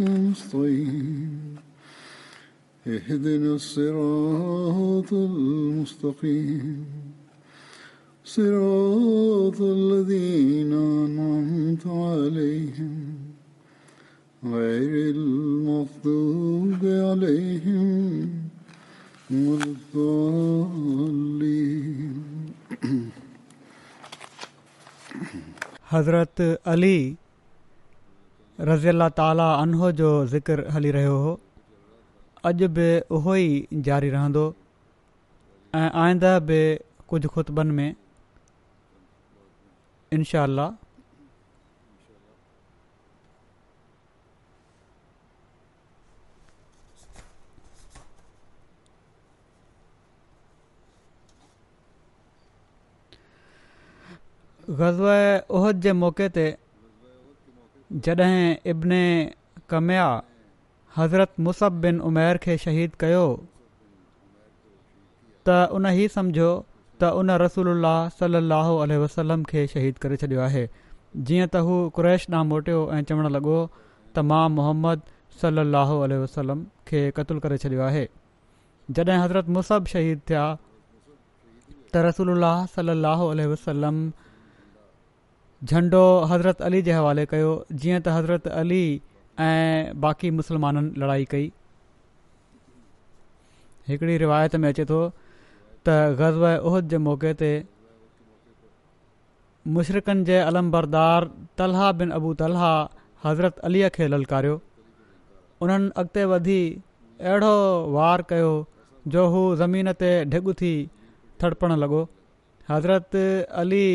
المستقيم اهدنا الصراط المستقيم صراط الذين أنعمت عليهم غير المغضوب عليهم ولا الضالين حضرت علي रज़ी अला ताला अनो जो ज़िक्रु हली रहियो हो अॼु बि उहो ई जारी रहंदो ऐं आईंदा बि कुझु खुतबनि में इनशा अलाह उहद जे मौक़े ते जॾहिं इब्न कमया हज़रत मुसब बिन उमेर खे शहीद कयो त उन ई सम्झो त उन रसूल सलाहु वसलम खे शहीद करे छॾियो आहे जीअं त हू कुरैश ॾांहुं मोटियो ऐं चवणु लॻो त माउ मोहम्मद सलाहु वसलम खे क़तलु करे छॾियो आहे जॾहिं हज़रत मुसब शहीद थिया त रसूल सलाहु वसलम झंडो हज़रत अली जे हवाले कयो जीअं त हज़रत अली ऐं बाक़ी मुस्लमाननि लड़ाई कई हिकिड़ी रिवायत में अचे थो त ग़ज़ ओहद जे मौक़े ते मुशरक़नि जे अलमबरदार बरदार तलहा बिन अबू तलहा हज़रत अलीअ खे ललकारियो उन्हनि अॻिते वधी अहिड़ो वार कयो जो हू ज़मीन ते ढिग थी थड़पण लॻो हज़रत अली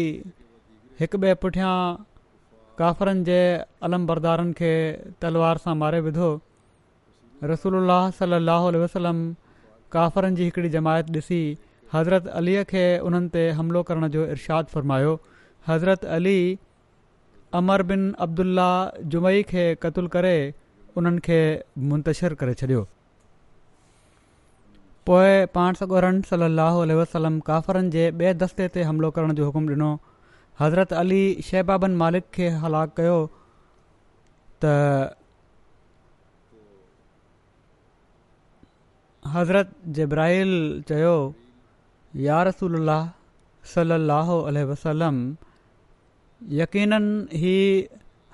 हिक ॿिए पुठियां काफ़रनि जे अलम बरदारनि खे तलवार सां मारे विधो रसूल सलाहु वसलम काफ़रनि जी हिकिड़ी जमायत ॾिसी हज़रत अलीअ खे उन्हनि ते हमिलो करण जो इर्शादु फ़र्मायो हज़रत अली अमर बिन अब्दुला जुमई खे क़तूल करे उन्हनि खे मुंतशरु करे छॾियो पोइ पाण सगोरनि सलाहु वसलम काफ़रनि जे ॿिए दस्ते ते हमिलो करण जो हुकुम ॾिनो हज़रत अली शहबाबन मालिक खे हलाक कयो त हज़रत जब्राहिल चयो या रसूल सलाहु वसलम यकीन ही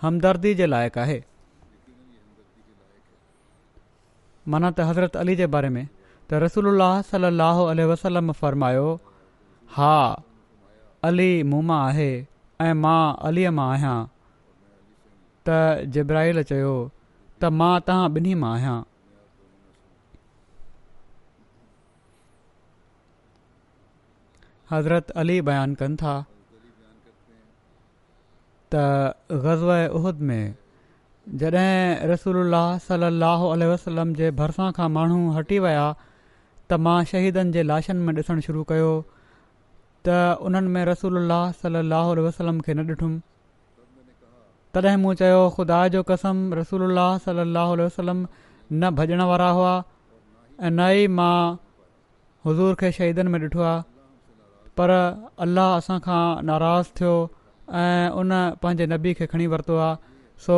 हमदर्दी जे लाइक़ु आहे माना त हज़रत अली जे बारे में त रसूल اللہ علیہ वसलम फ़रमायो हा अली मुं मां आहे ऐं मां अलीअ मां आहियां त जब्राहिल चयो त मां तव्हां ॿिन्ही मां आहियां हज़रत अली बयानु कनि था त ग़ज़ उहिद में जॾहिं रसूल सलाहु अलसलम जे भरिसां खां माण्हू हटी विया त मां शहीदनि जे लाशनि में ॾिसणु शुरू कयो त उन्हनि में रसूल सल लहल वसलम खे न ॾिठुमि तॾहिं मूं चयो ख़ुदा जो कसम रसूल सल अलाह वसलम न भॼण वारा हुआ ऐं न ई मां हज़ूर खे शहीदनि में ॾिठो आहे पर अल्लाह असां खां नाराज़ थियो ऐं उन पंहिंजे नबी खे खणी वरितो आहे सो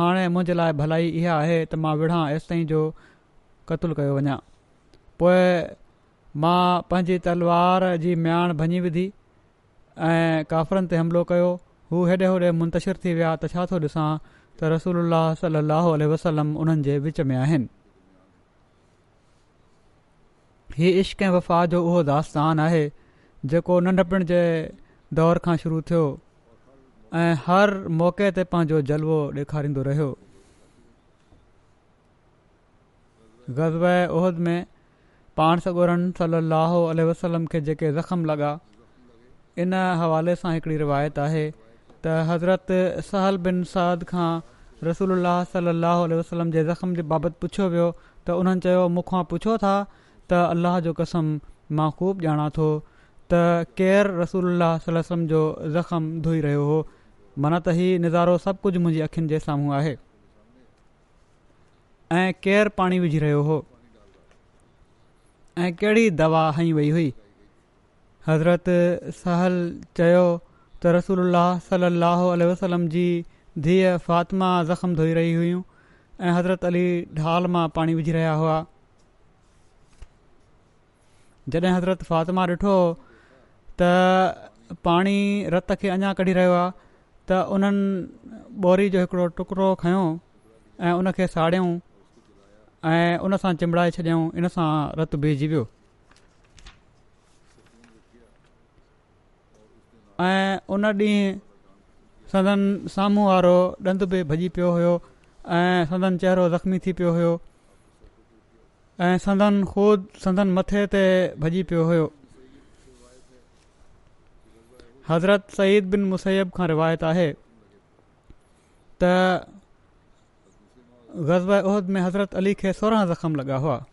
हाणे मुंहिंजे लाइ भलाई इहा आहे त मां विढ़ां एसि ताईं जो क़तलु कयो वञा पोइ मां पंहिंजी तलवार जी म्याण भञी विधी ऐं काफ़रनि ते हमिलो कयो हू हेॾे होॾे मुंतशिर थी विया त छा थो ॾिसां त रसूल सलाहु वसलम उन्हनि जे विच में आहिनि हीउ इश्क ऐं वफ़ा जो उहो दास्तान आहे जेको नंढपण जे दौर खां शुरू थियो ऐं हर मौक़े ते पंहिंजो जलवो ॾेखारींदो रहियो ग़ज़ब उहिद में पाण सगोरन ॻोरनि सल अल वसलम खे जेके ज़ख़्म लॻा इन हवाले सां हिकिड़ी रिवायत आहे त हज़रत सहल बिन साद खां रसूल अलाह सलाहु वसलम जे ज़ख़्म जे बाबति पुछियो वियो त उन्हनि चयो मूंखां पुछो था त अल्लाह जो कसम मां ख़ूब ॼाणा थो त केरु रसूल जो ज़ख़्म धोई रहियो हो माना त हीउ नज़ारो सभु कुझु मुंहिंजी अखियुनि जे साम्हूं आहे ऐं केरु पाणी विझी रहियो हो ऐं कहिड़ी दवा हई वई हुई हज़रत सहल चयो त रसूल सलाहु वसलम जी धीअ फ़ातिमा ज़ख़्म धोई रही हुयूं ऐं हज़रत अली ढाल मां पाणी विझी रहिया हुआ जॾहिं हज़रत फ़ातिमा ॾिठो त पाणी रत खे अञा कढी रहियो आहे त उन्हनि ॿोरी जो हिकिड़ो टुकड़ो खयो ऐं उनखे साड़ियूं ऐं उनसां चिमड़ाए छॾियऊं इन सां रतु बीजी वियो ऐं उन ॾींहुं सदन साम्हूं वारो ॾंदु बि भॼी पियो हुयो ऐं सदन चहिरो ज़ख़्मी थी पियो हुयो ऐं सदनि खोद सदन मथे ते भॼी पियो हुयो हज़रत सईद बिन मुसैब खां रिवायत आहे त ग़ज़बद में हज़रत अली علی کے ज़ख़्म زخم हुआ हज़रत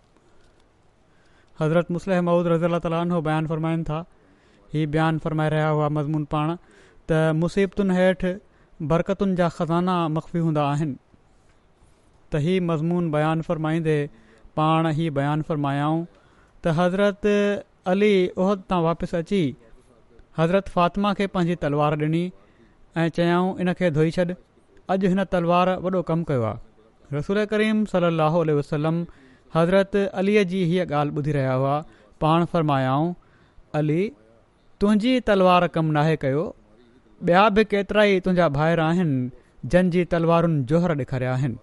حضرت مسلح معود अला اللہ عنہ بیان फ़रमाइनि था हीअ بیان फ़रमाए रहिया हुआ मज़मून پان त مصیبتن हेठि برکتن جا ख़ज़ाना مخفی हूंदा आहिनि त ہی मज़मून بیان फ़रमाईंदे पाण ई बयानु फ़रमायाऊं त हज़रत अली عہد تا واپس अची हज़रत फ़ातिमा کے पंहिंजी तलवार ॾिनी ऐं इन धोई छॾि अॼु हिन तलवार वॾो कमु रसूल करीम सली अल वसलम हज़रत अलीअ जी हीअ ॻाल्हि ॿुधी रहिया हुआ पाण फ़र्मायाऊं अली तुंहिंजी तलवार कमु नाहे कयो ॿिया बि केतिरा ई तुंहिंजा भाइर आहिनि जंहिंजी तलवारुनि जोहर ॾेखारिया आहिनि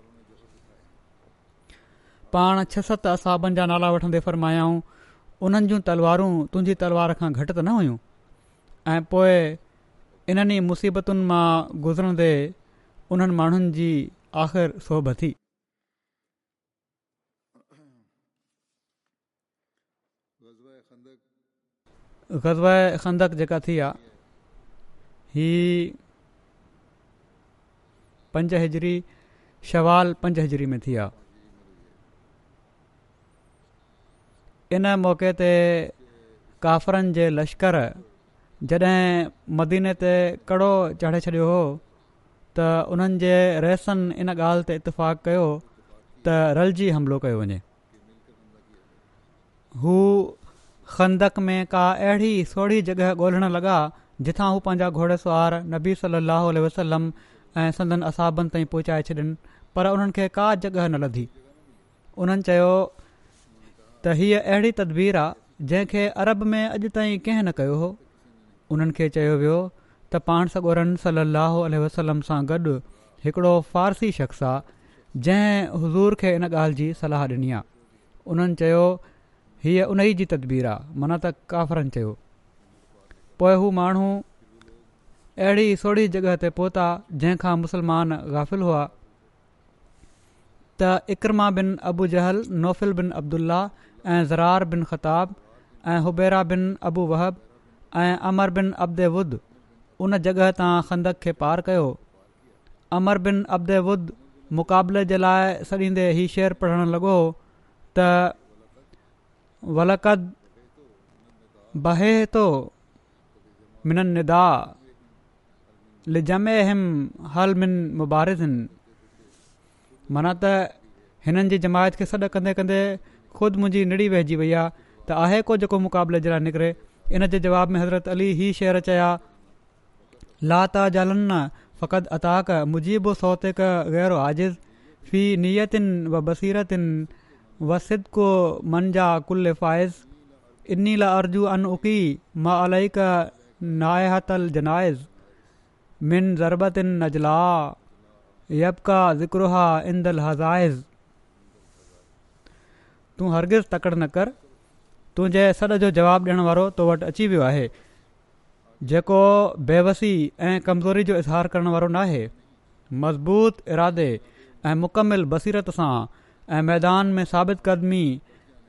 पाण छह सत असाबनि जा नाला वठंदे फ़र्मायाऊं उन्हनि जूं तलवारूं तुंहिंजी तलवार खां घटि त न हुयूं ऐं पोएं इन्हनि मुसीबतुनि मां गुज़रंदे उन्हनि माण्हुनि जी आख़िर सोभ थी ग़ज़ब खंदक जेका थी आहे हीअ पंज हिजरी शवाल पंज हिजरी में थी आहे इन मौक़े ते काफरनि जे लश्कर जॾहिं मदीने ते कड़ो चढ़े छॾियो हुओ त उन्हनि जे रहसनि इन ॻाल्हि ते इतफ़ाक़ कयो त रलजी हमिलो कयो वञे हू खंदक में का अहिड़ी सोढ़ी जॻह ॻोल्हण लॻा जिथां हू पंहिंजा घोड़ेसार नबी सली वसलम ऐं संदन असाबनि ताईं पहुचाए छॾियनि पर उन्हनि खे का जॻह न लधी उन्हनि चयो त हीअ अहिड़ी तदबीर आहे जंहिंखे अरब में अॼु ताईं कंहिं न कयो हो उन्हनि खे चयो वियो त पाण सॻोरन सली वसलम सां गॾु हिकिड़ो फ़ारसी शख़्स आहे जंहिं हज़ूर खे इन ॻाल्हि जी सलाह ॾिनी आहे उन्हनि चयो हीअ उन ई जी तदबीर आहे माना त काफ़िरनि चयो पोइ हू माण्हू अहिड़ी सोढ़ी जॻहि ते पहुता जंहिंखां मुस्लमान गाफ़िल हुआ त इकरमा बिन अबू जहल नौफ़िल बिन अब्दुल्ला ऐं ज़रार बिन ख़ताब ऐं हुबेरा बिन अबू वहब ऐं अमर बिन अब्दे वुद्ध उन जॻह तां खंदक खे पार कयो अमर बिन अब्देवुद मुक़ाबले जे लाइ सॾींदे हीउ शेर पढ़णु लॻो त वलकद बहे थो मिनन निदा लिजमे हिम हल मिन मुबारिनि माना त हिननि जी जमायत खे सॾु कंदे कंदे खुदि मुंहिंजी निड़ी वहिजी वई आहे त आहे को जेको मुक़ाबले जे लाइ निकिरे इन जे जवाब में हज़रत अली हीउ शेर चया लाता जलन फ़क़त अताक़ मुज़ीबु सौतिक ग़ैर आज़िज़ फ़ी नियतुनि बसीरतिन वसिदक़ो मन जा अर्जू अन उकी अनी मालक नायातल जनाइज़ मिन ज़रबतिन नजला यबका ज़िक्रहा इन हज़ाइज़ तूं हरगिज़ तकड़ न कर तुंहिंजे सॾु जो जवाबु ॾियणु वारो तो वटि अची वियो आहे जेको बेवसी ऐं कमज़ोरी जो इज़हार करण वारो न आहे मज़बूत इरादे ऐं मुकमिल बसीरत सां ऐं मैदान में साबित क़दमी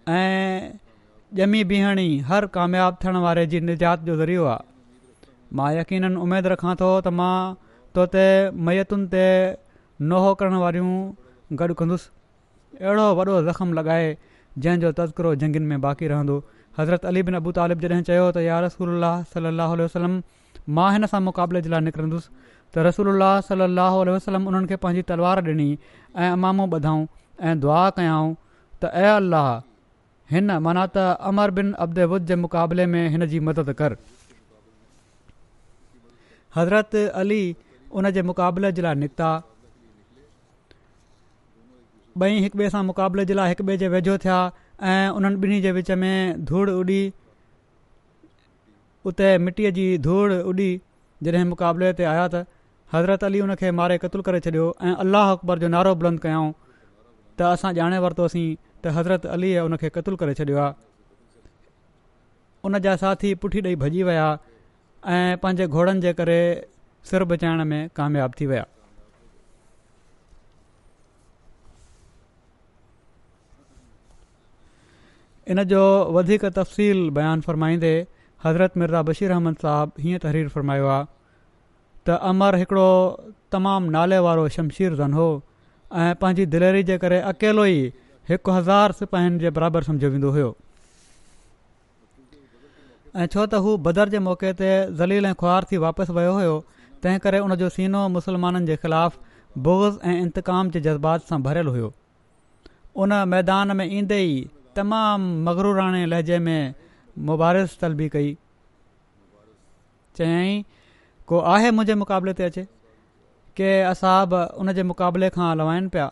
ऐं ॼमी बीहणी हर कामयाब थियण वारे जी निजात जो ज़रियो आहे मां यकीन उमेदु रखां थो त मां तो ते मैतुनि ते नोहो करण वारियूं गॾु कंदुसि अहिड़ो वॾो ज़ख़्म लॻाए जंहिंजो तज़किरो जंगुनि में बाक़ी रहंदो हज़रत अली बिन अबूतालिब जॾहिं चयो त या रसूल सलाहु उल वलम मां हिन सां मुक़ाबले जे लाइ निकिरंदुसि त रसूल अलाह सलाहु वसलम उन्हनि खे पंहिंजी तलवार ॾिनी ऐं अमामो ॿधऊं ऐं दुआ कयाऊं त ऐं अल्लाह हिन माना त अमर बिन अब्दु जे मुक़ाबले में हिन जी मदद कर हज़रत अली हुनजे मुक़ाबले जे लाइ निकिता ॿई हिक ॿिए सां मुक़ाबले जे लाइ हिक ॿिए जे वेझो थिया ऐं उन्हनि ॿिन्ही जे विच में धूड़ उॾी उते मिटीअ जी धूड़ उॾी जॾहिं मुक़ाबले ते आया त हज़रत अली उन खे मारे क़तूल करे छॾियो ऐं अलाह अकबर जो नारो बुलंद कयऊं त असां ॼाणे वरितोसीं त हज़रत अली उन खे क़तलु करे छॾियो उन जा साथी पुठी ॾेई भॼी विया ऐं पंहिंजे घोड़नि जे करे सिर बचाइण में कामियाबु थी विया इन जो वधीक तफ़सील बयानु फ़रमाईंदे हज़रत मिर्ज़ा बशीर अहमद साहबु हीअं तहरीर फ़रमायो आहे त अमर हिकिड़ो तमामु नाले वारो शमशीर ज़न हो ऐं पंहिंजी दिलेरी जे करे अकेलो ई हिकु हज़ार सिपाहिनि जे बराबरि सम्झो वेंदो हुयो ऐं छो त हू बदर जे मौक़े ते ज़लील ऐं ख्वार थी वापसि वियो हुयो तंहिं करे उन जो सीनो मुसलमाननि जे ख़िलाफ़ु बोज़ ऐं इंतक़ाम जे जज़्बात सां भरियलु हुयो उन मैदान में ईंदे ई तमामु मगरूराणे लहजे में मुबारसल बि कई चयाई को आहे मुंहिंजे मुक़ाबले ते अचे के असाब उन जे मुक़ाबले खां लवाइनि पिया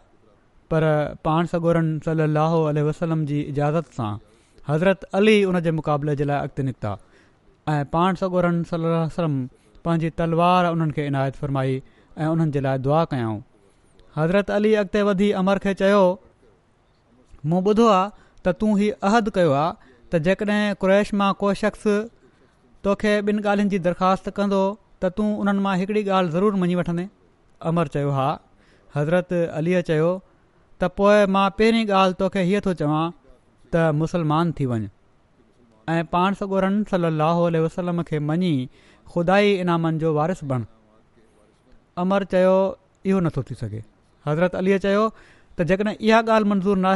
पर पाण सॻोरन صلی اللہ वसलम जी इजाज़त सां हज़रत अली उन जे मुक़ाबले जे लाइ अॻिते निकिता ऐं पाण सॻोरन सलम पंहिंजी तलवार उन्हनि खे इनायत फ़रमाई ऐं उन्हनि जे लाइ दुआ कयऊं हज़रत अली अॻिते वधी अमर खे चयो मूं ॿुधो आहे त तूं हीउ अहद कयो आहे त जेकॾहिं क़्रैश मां को शख़्स तोखे ॿिनि ॻाल्हियुनि जी दरख़्वास्त कंदो त तूं उन्हनि मां हिकिड़ी ॻाल्हि ज़रूरु मञी वठंदे अमर चयो हा हज़रत अलीअ चयो त पोइ मां पहिरीं ॻाल्हि तोखे हीअ थो चवां त मुसलमान थी वञु ऐं पाण सगोरनि सली अलसलम खे मञी ख़ुदा इनामनि जो वारिस बण अमर चयो इहो नथो थी सघे हज़रत अलीअ चयो त जेकॾहिं इहा ॻाल्हि मंज़ूरु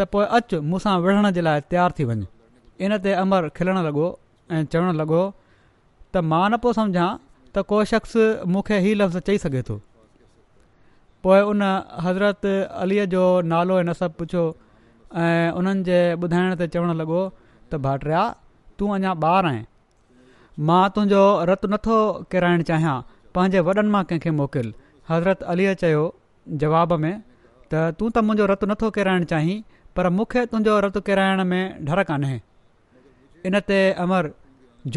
त पोइ अच मूंसां विढ़ण जे लाइ तयारु थी वञु इन ते अमर खिलण लॻो ऐं चवणु लॻो त मां न पियो सम्झां त को शख़्स मूंखे हीउ लफ़्ज़ चई सघे थो पोइ उन हज़रत अलीअ जो नालो ऐं न सभु पुछियो ऐं उन्हनि जे ॿुधाइण ते चवणु लॻो त भाटिया तूं अञा ॿारु आहीं मां तुंहिंजो रतु नथो किराइणु चाहियां पंहिंजे वॾनि मां कंहिंखे मोकिल हज़रत अलीअ चयो जवाब में त तूं त मुंहिंजो रतु नथो किराइणु चाहीं पर मूंखे तुंहिंजो रतु किराइण में डर कान्हे इन ते अमर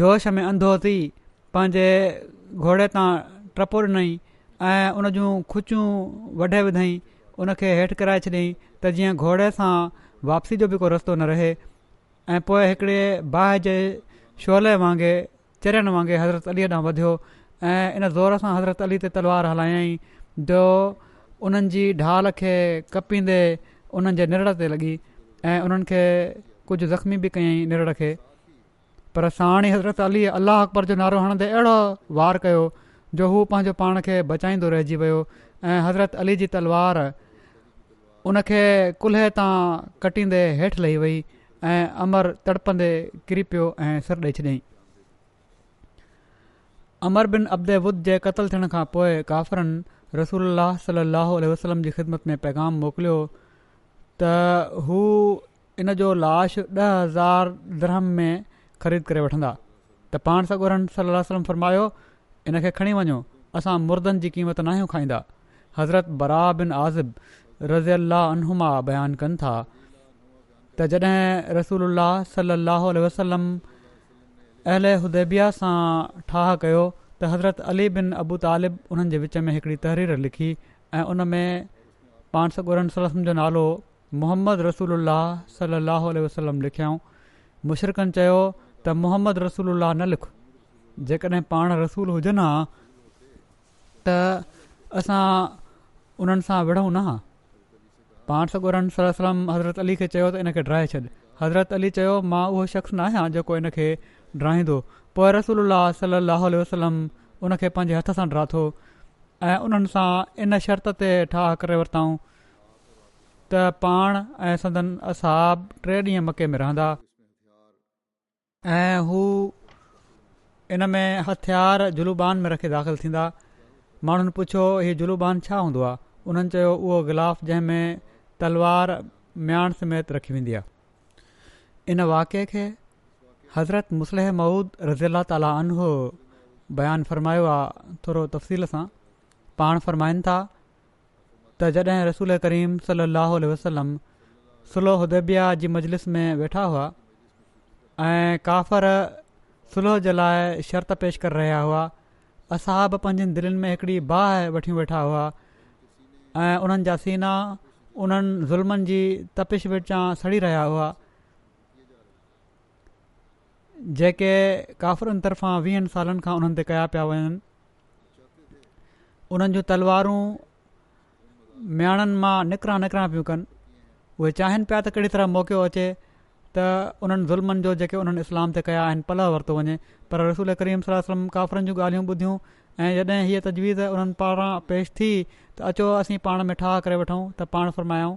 जोश में अंधो थी पंहिंजे घोड़े तां टपो ॾिनई ऐं उन जूं खुचियूं वढे विधईं उनखे हेठि कराए छॾियांईं त जीअं घोड़े सां वापसी जो बि को रस्तो न रहे ऐं पोइ हिकिड़े बाहि जे शोले वांगुरु चरनि वांगुरु हज़रत अली ॾांहुं वधियो ऐं इन ज़ोर सां हज़रत अली ते तलवार हलायईं जो उन्हनि ढाल खे कपींदे उन्हनि जे निरड़ ते लॻी ऐं उन्हनि खे कुझु ज़ख़्मी बि कयईं निरड़ खे पर साणी हज़रत अली अलाह अकबर जो नारो हणंदे अहिड़ो वार कयो जो हू पंहिंजो पाण खे बचाईंदो रहिजी वियो ऐं हज़रत अली जी तलवार उनखे कुल्हे तां कटींदे हेठि लही वई ऐं अमर तड़पंदे किरी पियो ऐं सिर ॾेई छॾियईं अमर बिन अब्दे वुद जे क़तल थियण खां पोइ काफ़िरन रसूल सलाहु वसलम जी ख़िदमत में पैगाम मोकिलियो त हू जो लाश ॾह हज़ार दरहम में ख़रीद करे वठंदा त पाण सॻोर सलम वसलम फ़रमायो इन खे खणी वञो असां मुर्दनि जी क़ीमत नाहियूं खाईंदा हज़रत बरा बिन आज़िब रज़ी रज़नुमा बयानु कनि था त जॾहिं रसूल सलाहु वसलम अहल हुदेबिया सां ठाह कयो त हज़रत अली बिन अबू तालिब उन्हनि जे विच में हिकिड़ी तहरीर लिखी ऐं उन में पान सर सम जो नालो मोहम्मद रसूल सलाहु वसलम लिखियऊं मुशरिक़नि चयो त मोहम्मद रसूल न लिख जेकॾहिं पाण रसूल हुजनि हा त असां उन्हनि सां विढ़ूं न पाण सगुरन सलम हज़रत अली खे चयो त इन खे ड्राए छॾु हज़रत अली चयो मां उहो शख़्स न आहियां जेको इन खे ड्राईंदो पोइ रसूल सल लहल वसलम उनखे पंहिंजे हथ सां ड्राथो ऐं उन्हनि सां इन शर्त ते ठाह करे वरितऊं त पाण ऐं संदन असाब टे ॾींहं मके में रहंदा ऐं हू इन में हथियार जुलूबान में रखी दाख़िल थींदा माण्हुनि पुछियो हीउ जुलूबान छा हूंदो आहे उन्हनि चयो उहो गिलाफ़ जंहिं में तलवार म्याण समेत रखी वेंदी आहे इन वाक़े खे हज़रत मुसलह महुूद रज़ीला ताला अनहो बयानु फ़रमायो आहे थोरो तफ़सील सां पाण फ़रमाइनि था त जॾहिं रसूल करीम सली अलाह वसलम सलोह उदेबिया जी मजलिस में वेठा हुआ ऐं काफ़र सुलह जे लाइ शर्त पेश करे रहिया हुआ असहब पंहिंजनि दिलनि में हिकड़ी बाह वठी वेठा हुआ ऐं उन्हनि जा सीना उन्हनि ज़ुल्मनि जी तपिश विटां सड़ी रहिया हुआ जेके काफ़रनि तरफ़ां वीहनि सालनि खां उन्हनि ते कया पिया वञनि उन्हनि जूं तलवारूं मियाणनि मां निकिरा निकिरा पियूं कनि उहे चाहिनि पिया त कहिड़ी तरह मौक़ियो अचे त उन्हनि ज़ुल्मनि जो जेके उन्हनि इस्लाम ते कया आहिनि पल वरितो वञे पर रसूल करीम सलम काफ़रनि जूं ॻाल्हियूं ॿुधियूं ऐं जॾहिं हीअ तजवीज़ उन्हनि पारां पेश थी त अचो असीं पाण में ठाह करे वठूं त पाण फरमायूं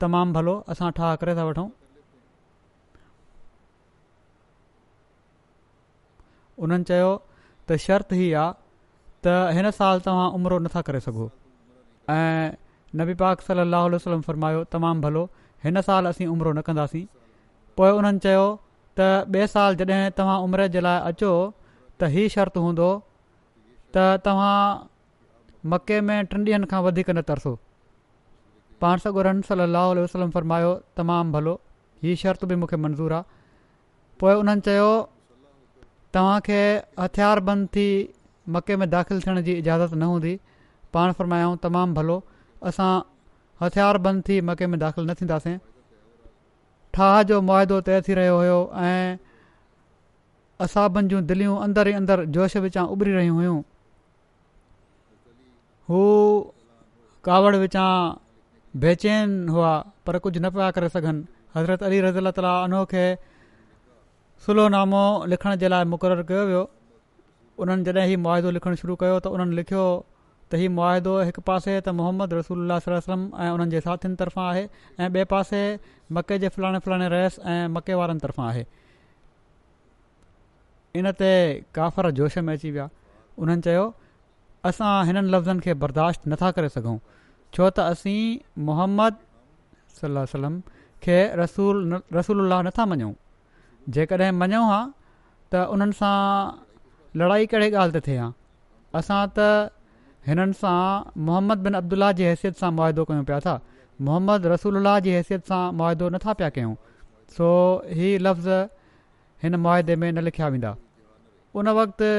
तमामु भलो असां ठाह करे था वठूं उन्हनि चयो त शर्त ई आहे त हिन साल तव्हां उमिरो नथा करे सघो ऐं नबी पाक सलाह हलो वसलम फरमायो तमामु भलो हिन साल असीं उमिरो न कंदासीं पोइ उन्हनि चयो त ॿिए साल जॾहिं तव्हां उमिरि जे लाइ अचो त हीअ शर्त हूंदो त तव्हां मके में टिनि ॾींहनि खां वधीक न तरसो पाण सौ ॻोड़नि सलाह फ़रमायो तमामु भलो हीअ शर्त बि मूंखे मंज़ूरु आहे पोइ उन्हनि चयो तव्हांखे थी मके में दाख़िलु थियण जी इजाज़त न हूंदी पाण फरमायाऊं तमामु भलो असां हथियार बंदि थी मके में दाख़िल न थींदासीं ठाह जो मुआदो तइ थी रहियो हुयो ऐं असाबनि जूं दिलियूं अंदरि ई अंदरु जोश विचां उभरी रहियूं हुयूं हू कावड़ विचां बेचैन हुआ पर कुझु न पिया करे सघनि हज़रत अली रज़ा ताली उनो खे सुलोनामो लिखण जे लाइ मुक़ररु कयो वियो उन्हनि जॾहिं ई मुआदो लिखणु शुरू कयो त उन्हनि लिखियो त इहो मुआदो हिकु पासे त मोहम्मद रसूल सलम ऐं उन्हनि जे साथियुनि तरफ़ां आहे ऐं ॿिए पासे मके जे फलाणे फलाणे रहिस ऐं मके वारनि तरफ़ां आहे इनते काफ़र जोश में अची विया उन्हनि चयो असां हिननि लफ़्ज़नि खे बर्दाश्त नथा करे सघूं छो त असीं मोहम्मद सलम खे रसूल रसूल अलाह नथा मञूं जेकॾहिं मञूं हा त उन्हनि सां लड़ाई कहिड़े ॻाल्हि ते थिए हा असां हिननि सां मोहम्मद बिन अब्दुल्ला जी हैसियत सां मुआदो कयूं पिया था मोहम्मद रसूल्ला जी हैसियत सां मुआदो नथा पिया कयूं सो हीअ लफ़्ज़ हिन मुआदे में न लिखिया वेंदा उन वक़्ति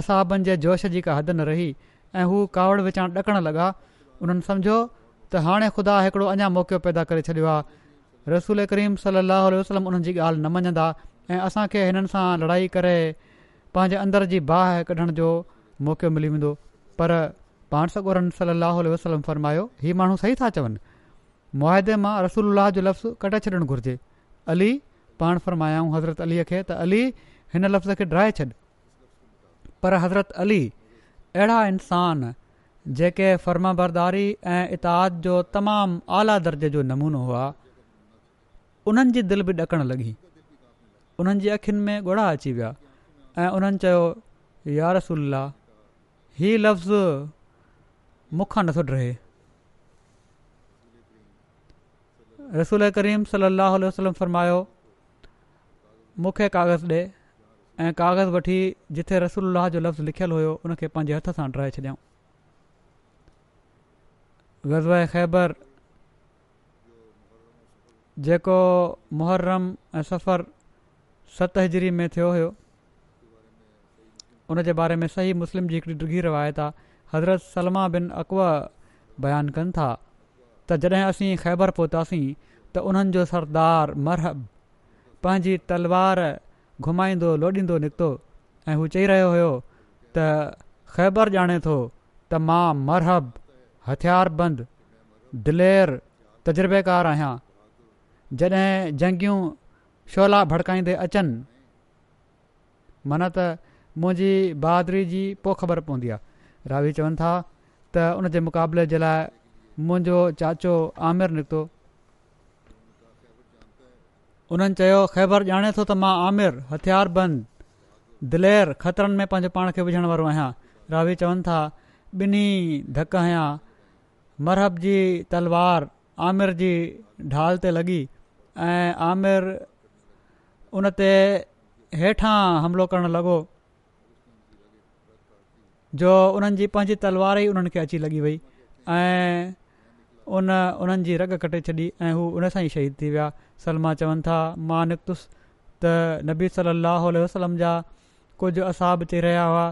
असाबनि जे जोश जी का हद न रही ऐं हू कावड़ विचार ॾकणु लॻा उन्हनि सम्झो त हाणे ख़ुदा हिकिड़ो अञा मौक़ो पैदा करे छॾियो आहे रसूल करीम सलाहु वसलम उन्हनि जी ॻाल्हि न मञंदा ऐं असांखे हिननि सां लड़ाई करे पंहिंजे अंदर जी बाहि कढण जो मौक़ो मिली वेंदो पर पाण सगोरन सली वसलम फरमायो हीउ माण्हू सही था चवनि मुआदे मां रसोल्ला जो लफ़्ज़ु कटे छॾणु घुरिजे अली पाण फरमायाऊं हज़रत अलीअ खे त अली हिन लफ़्ज़ खे ड्राए छॾ पर हज़रत अली अहिड़ा इंसान जेके फर्माबरदारी ऐं इताद जो तमामु आला दर्जे जो नमूनो हुआ उन्हनि जी दिलि बि ॾकणु लॻी उन्हनि जी अखियुनि में ॻोड़ा अची विया ऐं उन्हनि चयो या हीअ लफ़्ज़ मूंखां नथो ॾे रसूल करीम वसलम फरमायो मूंखे कागज़ ॾिए ऐं कागज़ वठी जिथे रसूल जो लफ़्ज़ लिखियलु हुयो उनखे पंहिंजे हथ सां ठाहे छॾियऊं ग़ज़ब ख़ैबर जेको मुहर्रम ऐं सफ़र सत हिजरी में थियो हुयो उन जे बारे में सही मुस्लिम जी हिकिड़ी ॾुॻी रिवायत आहे हज़रत सलमा बिन अकवा बयानु कनि था त जॾहिं असीं ख़ैबर पहुतासीं त उन्हनि जो सरदार मरहब पंहिंजी तलवार घुमाईंदो लोॾींदो निकितो ऐं हू चई रहियो हुयो त ख़ैबर ॼाणे थो त मां मरहबु हथियार दिलेर तजुर्बेकार आहियां जॾहिं जंगियूं शोला भड़काईंदे अचनि मन त मुंहिंजी बहादुरी जी पोइ ख़बर पवंदी आहे रावी चवनि था त उनजे मुक़ाबले जे लाइ मुंहिंजो चाचो आमिर निकितो उन्हनि चयो ख़ैबर ॼाणे थो त मां आमिर हथियार बंदि दिलेर ख़तरनि में पंहिंजे पाण खे विझण वारो आहियां रावी चवनि था ॿिन्ही धक आहियां मरहब जी तलवार आमिर जी ढाल ते लॻी ऐं आमिर उन ते हेठां हमिलो करणु जो उन्हनि जी पंहिंजी तलवार ई उन्हनि खे अची लॻी वई ऐं उन उन्हनि जी रग कटे छॾी ऐं हू उन सां ई शहीद थी विया सलमा चवनि था मां निकितुसि त नबी सलाहु वसलम जा कुझु असाब चई रहिया हुआ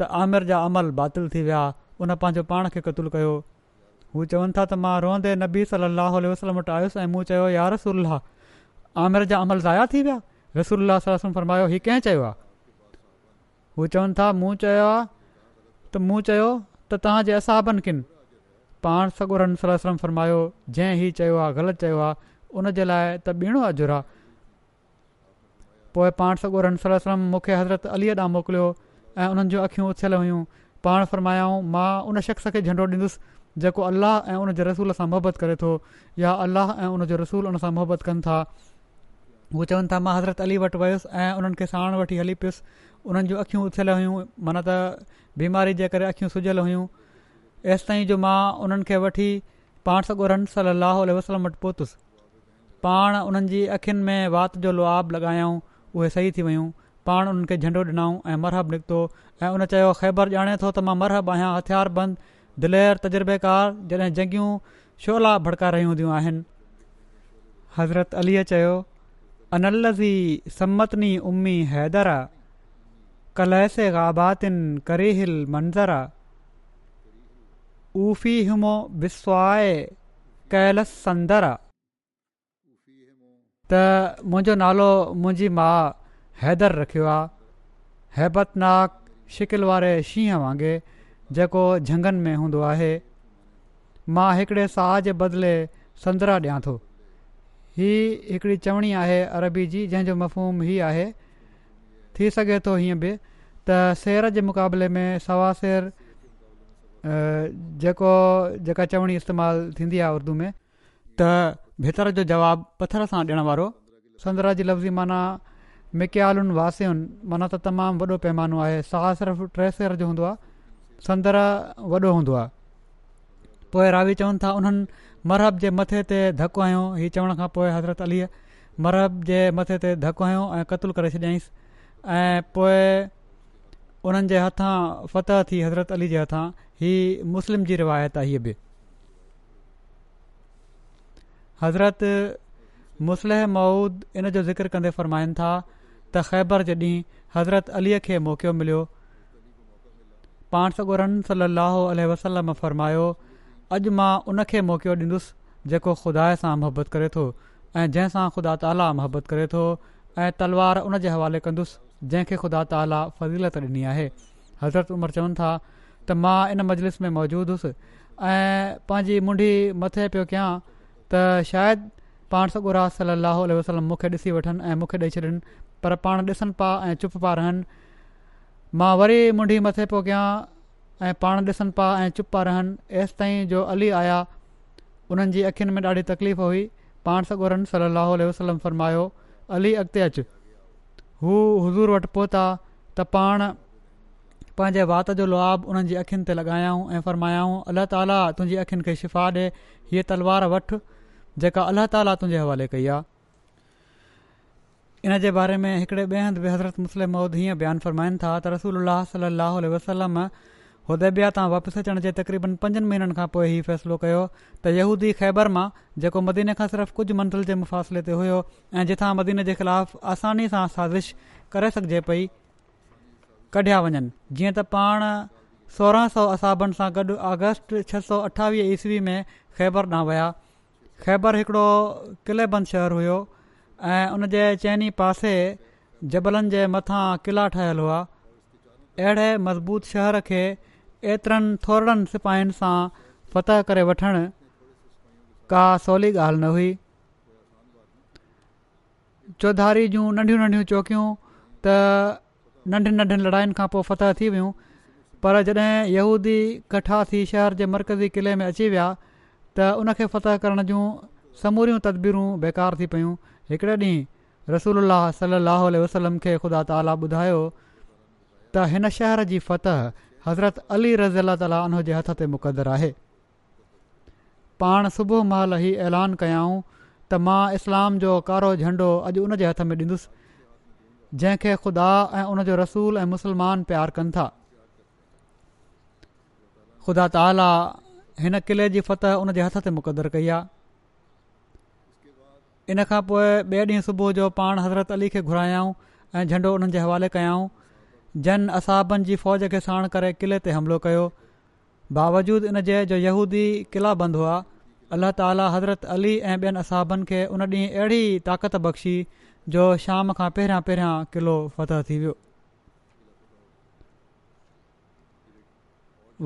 त आमिर जा अमल बातिल थी विया उन पंहिंजो पाण खे क़तूल कयो हू चवनि था त मां रोअंदे नबी सलाहु उल वसलम वटि आयुसि ऐं मूं चयो यार रसोलाह आमिर जा अमल ज़ाया थी विया रसोल्ला फरमायो हीउ कंहिं चयो आहे हू चवनि था मूं चयो आहे त मूं चयो त तव्हांजे असाबनि किन पाण सॻोरन सलम फरमायो जंहिं ही चयो आहे ग़लति चयो आहे उन जे लाइ त ॿीणो अॼुर आहे पोइ पाण मूंखे हज़रत अलीअ ॾांहुं मोकिलियो ऐं उन्हनि जूं अख़ियूं उथियल हुयूं पाण फरमायाऊं मां उन शख़्स खे झंडो ॾींदुसि जेको अलाह ऐं उनजे रसूल सां मुहबत करे थो या अलाह ऐं उनजो रसूल उन सां मुहबतु कनि था हू चवनि था मां हज़रत अली वटि वयुसि ऐं उन्हनि खे हली उन्हनि जूं अख़ियूं उथियलु हुयूं माना त बीमारी जे करे अखियूं सुजियल हुयूं एसिताईं जो मां उन्हनि खे वठी पाण सगो सलाहु वसलम वटि पहुतसि पाण उन्हनि जी अखियुनि में वात जो लुआब लॻायऊं उहे सही थी वियूं पाण उन्हनि खे झंडो ॾिनऊं ऐं मरहब निकितो ऐं उन चयो ख़ैबर ॼाणे थो त मां मरहब आहियां हथियार बंद दिलेर तजुर्बेकार जॾहिं जंगियूं शोला भड़का रहियूं हूंदियूं आहिनि हज़रत अलीअ चयो अनल सम्मतनी हैदर आहे कलैसे गाबातिन करिहिल मंज़रु आहे उफ़ी हिमो बिस्वाए कैलस संदर त मुंहिंजो नालो मुंहिंजी माउ हैदर रखियो आहे शिकिल वारे शींहं वांगुरु जेको झंगनि में हूंदो आहे मां हिकिड़े साह जे बदिले संदरा ॾियां थो ही हिकिड़ी चवणी आहे अरबी जी जंहिंजो मफ़हूम हीउ आहे थी सघे थो हीअं बि त सिर जे मुक़ाबले में सवा सेर जेको जेका चवणी इस्तेमालु थींदी आहे उर्दू में त भितर जो जवाबु पथर सां ॾियण वारो संद्र जी लफ़्ज़ी माना मिक्यालुनि वासियुनि माना त तमामु वॾो पैमानो आहे सवा सिरफ़ टे सेर जो हूंदो आहे संदर वॾो हूंदो आहे पोइ रावी चवनि था उन्हनि मरहब जे मथे ते धकु आहियो हीउ चवण खां पोइ हज़रत अलीअ मरहब जे मथे ते धकु आहियो ऐं क़तलु करे छॾियईंसि ऐं पोए उन्हनि जे हथां फतह थी हज़रत अली जे हथां ही मुस्लिम जी रिवायत आहे हीअ बि हज़रत मुसलह मऊद इन जो ज़िक्र कंदे फ़रमाईनि था त ख़ैबर जॾहिं हज़रत अलीअ खे मौक़ो मिलियो पाण सॻो रन स वसलम फ़रमायो अॼु मां उनखे मौक़ो ॾींदुसि जेको ख़ुदा सां मोहबत करे थो ऐं जंहिंसां ख़ुदा ताला मोहबत करे थो ऐं तलवार उन जे हवाले कंदुसि जंहिंखे ख़ुदा ताला फज़ीलत ॾिनी आहे हज़रत उमिरि चवनि था त मां इन मजलिस में मौजूदु हुअसि ऐं पंहिंजी मुंडी मथे पियो कयां त शायदि पाण सगुरा ॻुरा सलाहु वसलम मूंखे ॾिसी वठनि ऐं मूंखे ॾेई छॾनि पर पाण ॾिसनि पिया ऐं चुप पिया रहनि मां वरी मुंडी मथे पियो कयां ऐं पाण ॾिसनि पिया ऐं चुप पिया रहनि एसि ताईं जो अली आया उन्हनि जी अखियुनि में ॾाढी तकलीफ़ हुई पाण सां सलाहु वसलम फ़रमायो अली अॻिते अचु हू हुज़ूर वटि पहुता त पाण पंहिंजे वात जो लुआब उन्हनि जी अखियुनि ते लॻायाऊं ऐं फ़रमायाऊं अलाह ताला तुंहिंजी अखियुनि खे शिफ़ा ॾे हीअ तलवार वठि जेका अलाह ताला तुंहिंजे हवाले कई आहे इन जे बारे में हिकिड़े ॿिए हंधि बि हज़रत मुस्लिम महिद हीअं बयानु फ़रमाइनि था त रसूल अलाह वसलम उदेबिया तां वापसि अचण जे तक़रीबन पंजनि महीननि खां पोइ ई फ़ैसिलो कयो त यहूदी ख़ैबर मां जेको मदीने खां सिर्फ़ु कुझु मंज़िल जे मुफ़ासिले ते हुयो ऐं जिथां मदीने जे ख़िलाफ़ु आसानी सां साज़िश करे सघिजे पई कढिया वञनि जीअं त पाण सोरहं सौ असाबनि सां गॾु अगस्त छह सौ अठावीह ईस्वी में ख़ैबर ॾांहुं विया ख़ैबर हिकिड़ो क़िलेबंद शहर हुयो ऐं उन जे चइनी पासे जबलनि जे मथां क़िला ठहियलु हुआ अहिड़े मज़बूत शहर खे एतिरनि थोरनि सिपाहियुनि सां फ़तह करे वठणु का सवली ॻाल्हि न हुई चौधारी जूं नंढियूं नंढियूं चौकियूं त नंढियुनि नंढनि लड़ायुनि खां पोइ फ़तह थी वियूं पर जॾहिं यहूदी कठा थी शहर जे मरकज़ी किले में अची विया त उनखे फ़तह करण जूं समूरियूं तदबीरूं बेकार थी पियूं हिकिड़े ॾींहुं रसूल सलाहु वसलम खे ख़ुदा ताला ॿुधायो त हिन शहर जी फतह हज़रत अली रज़ी अला ताला उनजे हथ ते मुक़दरु आहे पाण सुबुह महिल ई ऐलान कयाऊं त मां इस्लाम जो कारो झंडो अॼु उन हथ में ॾींदुसि जंहिंखे ख़ुदा ऐं उन रसूल ऐं मुस्लमान प्यारु कनि था ख़ुदा ताला हिन क़िले जी फत उन हथ ते मुक़दरु कई आहे इन खां पोइ ॿिए ॾींहुं सुबुह जो पाण हज़रत अली खे घुरायऊं ऐं झंडो उन्हनि जे हवाले कयाऊं जन असहाबनि जी फ़ौज खे साण करे किले ते हमिलो कयो बावजूद इन जे जो यहूदी किला बंदि हुआ अल्लाह ताली हज़रत अली ऐं ॿियनि असाबनि खे उन ॾींहुं अहिड़ी ताक़त बख़्शी जो शाम खां पहिरियां पहिरियां क़िलो फतह थी वियो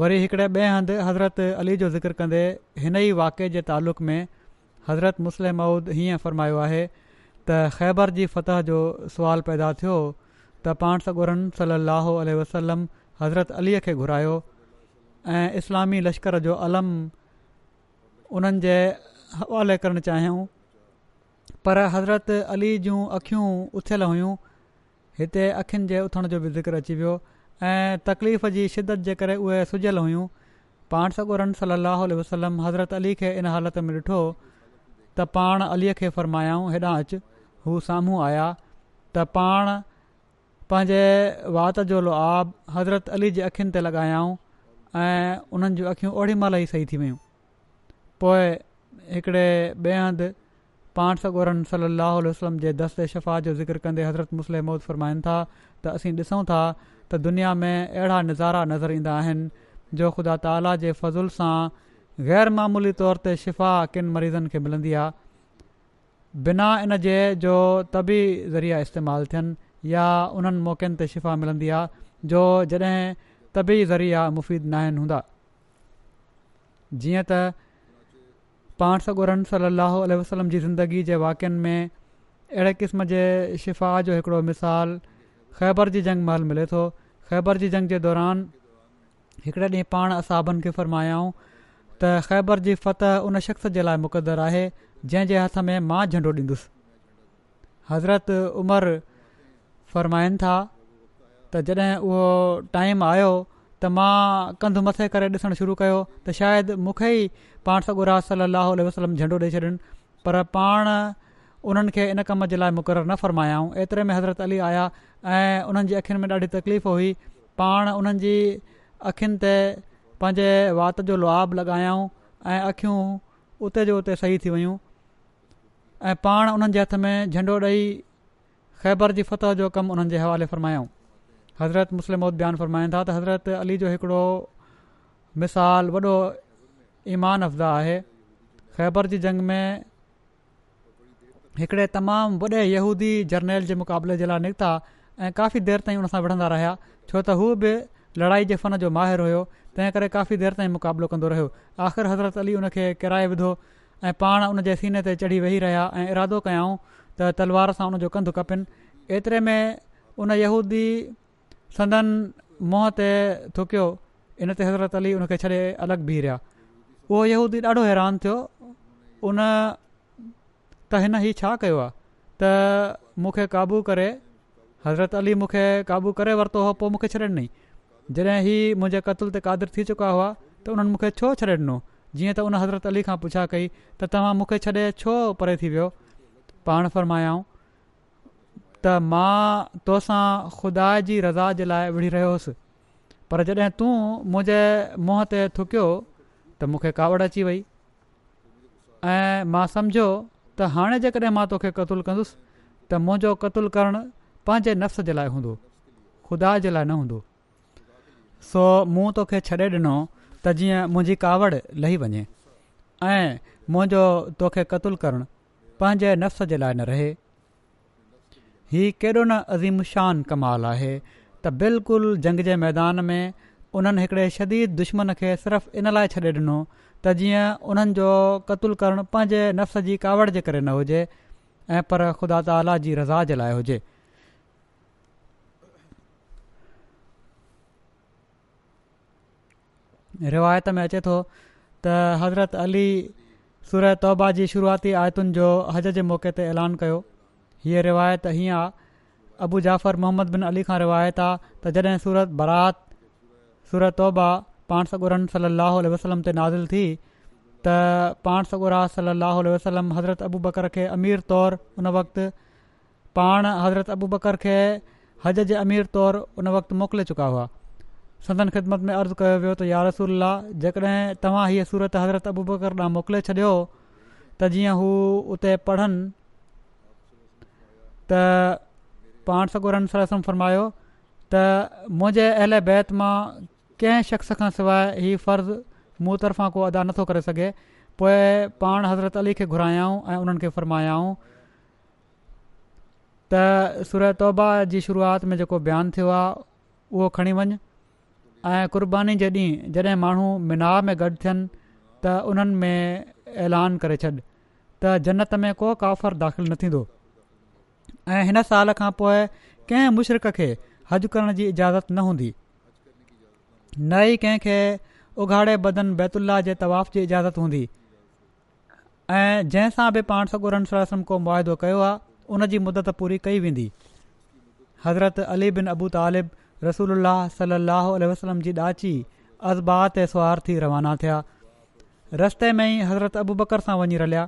वरी हिकिड़े ॿिए हंधि हज़रत अली जो ज़िक्र कंदे हिन ई वाक़े जे तालुक़ में हज़रत मुस्लिम मऊद हीअं फ़रमायो आहे त ख़ैबर जी फतह जो सुवालु पैदा थियो त पाण सॻोरनि सलाहु वसलम हज़रत अलीअ खे घुरायो ऐं इस्लामी लश्कर जो अलम उन्हनि जे हवाले करणु चाहियूं पर हज़रत अली जूं अखियूं उथियलु हुयूं हिते अखियुनि जे उथण जो बि ज़िक्र अची वियो ऐं तकलीफ़ जी शिदत जे करे उहे सूजियल हुयूं पाण सॻोरनि सलाहु वसलम हज़रत अली खे इन हालत में ॾिठो त पाण अलीअ खे फ़रमायाऊं हेॾां अचु हू साम्हूं आया त पाण पंहिंजे वात जो लोआ हज़रत अली जे अखियुनि ते लॻायऊं ऐं उन्हनि जूं अखियूं ओॾी महिल ई सही थी वियूं पोए हिकिड़े ॿिए हंधि पाण सगोरन सली अलाही वसलम जे दस्ते शफ़ा जो ज़िक्र कंदे हज़रत मुस्लिम मुस्लिमौत फ़रमाइनि था त असीं ॾिसूं था त दुनिया में अहिड़ा नज़ारा नज़र ईंदा आहिनि जो ख़ुदा ताला जे फज़ुल सां ग़ैरमूली तौर ते शिफ़ा किन मरीज़नि खे मिलंदी आहे बिना इन जे जो तबी ज़रिया इस्तेमालु थियनि या उन्हनि मौक़नि ते शिफ़ा मिलंदी आहे जो जॾहिं तबी ज़रिया मुफ़ीद न आहिनि हूंदा जीअं त पाण सगुरन सलाहु लहल वसलम जी ज़िंदगी जे वाक्यनि में अहिड़े क़िस्म जे शिफ़ा जो हिकिड़ो मिसाल ख़ैबर जी जंग महल मिले थो ख़ैबर जी जंग जे दौरान हिकिड़े ॾींहुं पाण असाबनि खे फ़रमायाऊं त ख़ैबर जी फतह उन शख़्स जे लाइ मुक़दरु आहे जंहिंजे हथ में मां झंडो ॾींदुसि हज़रत उमिरि फ़रमाइनि था त जॾहिं उहो टाइम आयो त मां कंधु मथे करे ॾिसणु शुरू कयो त शायदि मूंखे ई पाण सां सलाहु वसलम झंडो ॾेई छॾनि पर पाण उन्हनि खे इन कम जे लाइ मुक़ररु न फ़र्मायाऊं एतिरे में हज़रत अली आया ऐं उन्हनि जी अखियुनि में ॾाढी तकलीफ़ हुई पाण उन्हनि जी अखियुनि ते पंहिंजे वात जो लोआ लॻायऊं ऐं अखियूं उते जो उते सही थी वियूं ऐं पाण उन्हनि जे हथ में झंडो ॾेई ख़ैबर जी फतह जो कमु उन्हनि जे हवाले फ़रमायो हज़रत मुस्लिम उद्दयान फरमाइनि था त हज़रत अली जो हिकिड़ो मिसाल वॾो ईमान अफ़दा आहे ख़ैबर जी जंग में हिकिड़े तमामु वॾे यहूदी जर्नैल जे मुक़ाबले जे लाइ निकिता ऐं काफ़ी देरि ताईं उन सां वठंदा रहिया छो त हू बि लड़ाई जे फन जो माहिर हुयो तंहिं करे काफ़ी देरि ताईं मुक़ाबिलो कंदो रहियो आख़िर हज़रत अली उन खे किराए विधो ऐं पाण उन जे सीने ते चढ़ी वेही रहिया ऐं इरादो कयऊं त तलवार सां उनजो कंधु खपेनि एतिरे में उन यहूदी संदनि मोहं ते थुकियो इन ते हज़रत अली उनखे छॾे अलॻि बिहरिया उहो यहूदी ॾाढो हैरान थियो उन त हिन ई छा कयो आहे त मूंखे क़ाबू करे हज़रत अली मूंखे क़ाबू करे वरितो हो पोइ मूंखे छॾे ॾिनई जॾहिं हीउ मुंहिंजे क़तल ते क़ादिर थी चुका हुआ त उन्हनि मूंखे छो छॾे ॾिनो जीअं त उन हज़रत अली खां पुछा कई त तव्हां मूंखे छॾे छो परे थी वियो पाण فرمایا त मां तोसां ख़ुदा जी रज़ा जे लाइ विड़ी रहियो पर जॾहिं तूं मुंहिंजे मुंहुं ते थुकियो त मूंखे कावड़ अची वई ऐं मां सम्झो त हाणे जेकॾहिं मां तोखे क़तूलु कंदुसि त मुंहिंजो क़तुलु करणु पंहिंजे नफ़्स जे लाइ हूंदो ख़ुदा जे लाइ न हूंदो सो मूं तोखे छॾे ॾिनो त जीअं मुंहिंजी कावड़ लही वञे ऐं मुंहिंजो तोखे पंहिंजे नफ़्स जे लाइ न रहे हीउ केॾो न अज़ीम शान कमाल आहे त बिल्कुलु जंग जे मैदान में उन्हनि हिकिड़े शदीद दुश्मन खे सिर्फ़ु इन लाइ छॾे ॾिनो त जीअं उन्हनि जो क़तूल करणु पंहिंजे नफ़्स जी कावड़ जे करे न हुजे ऐं पर ख़ुदा ताला जी रज़ा जे लाइ हुजे रिवायत में अचे थो त हज़रत अली सूरत तौबा जी शुरुआती आयतुनि जो हज जे मौक़े ते ऐलान कयो हीअ रिवायत हीअं आहे अबू जाफ़र मोहम्मद बिन अली खां रिवायत आहे त जॾहिं सूरत बरात सूरत तौबा पाण सॻुरन सलाहु वसलम ते नाज़िल थी त पाण सॻुरा सलाहु वसलम हज़रत अबू बकर खे अमीर तौरु उन वक़्तु पाण हज़रत अबू बकर खे हज जे अमीर तौरु उन वक़्तु मोकिले चुका हुआ संदन ख़िदमत में अर्ज़ु कयो वियो त यारसुल्ला जेकॾहिं तव्हां हीअ सूरत हज़रत अबूबर ॾाढा मोकिले छॾियो त जीअं हू उते पढ़नि त पाण सगुरनि सां रसम फ़र्मायो त मुंहिंजे अहिल बैत मां कंहिं शख़्स खां सवाइ हीउ फर्ज़ु मूं तरफ़ां को अदा नथो करे सघे पोइ पाण हज़रत अली खे घुरायाऊं ऐं उन्हनि खे फ़रमायाऊं त सूरत तौबा जी शुरुआति में जेको बयानु थियो आहे उहो खणी वञु ऐं क़ुर्बानी जे ॾींहुं जॾहिं माण्हू मीनार में गॾु थियनि त उन्हनि में ऐलान करे छॾ त जन्नत में को काफ़र दाख़िल न थींदो ऐं हिन साल खां पोइ कंहिं मुशर्क़ खे हज करण जी इजाज़त न हूंदी न ई कंहिंखे उघाड़े बदन बैतुल्ला जे तवाफ़ जी इजाज़त हूंदी ऐं जंहिंसां बि पाण सॻु को मुआदो कयो आहे उन जी मुदत पूरी कई वेंदी हज़रत अली बिन अबू तालिब रसूल सलाहु वसलम जी ॾाची ते ऐं थी रवाना थिया रस्ते में ई हज़रत अबू बकर सां वञी रलिया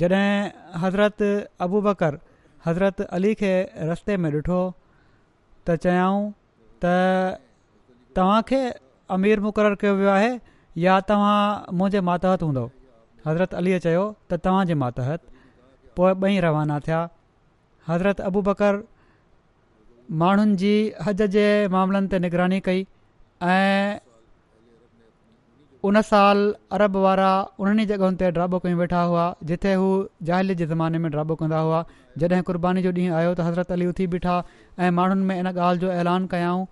जॾहिं हज़रत अबू बकर हज़रत अली खे रस्ते में ॾिठो त चयाऊं त तव्हांखे अमीर मुक़ररु कयो वियो आहे या तव्हां मुंहिंजे मातहत हूंदो हज़रत अलीअ चयो त तव्हांजे मातहत पोइ ॿई रवाना थिया हज़रत अबू बकर माण्हुनि जी हज जे मामलनि ते निगरानी कई ऐं उन साल अरब वारा उन्हनि जॻहियुनि ते ड्राबो कयूं वेठा हुआ जिथे हू ज़ाहिल जे ज़माने में ड्राबो कंदा हुआ जॾहिं क़ुर्बानी जो ॾींहुं आयो त हज़रत अली उथी बीठा ऐं माण्हुनि में इन ॻाल्हि जो ऐलान कयाऊं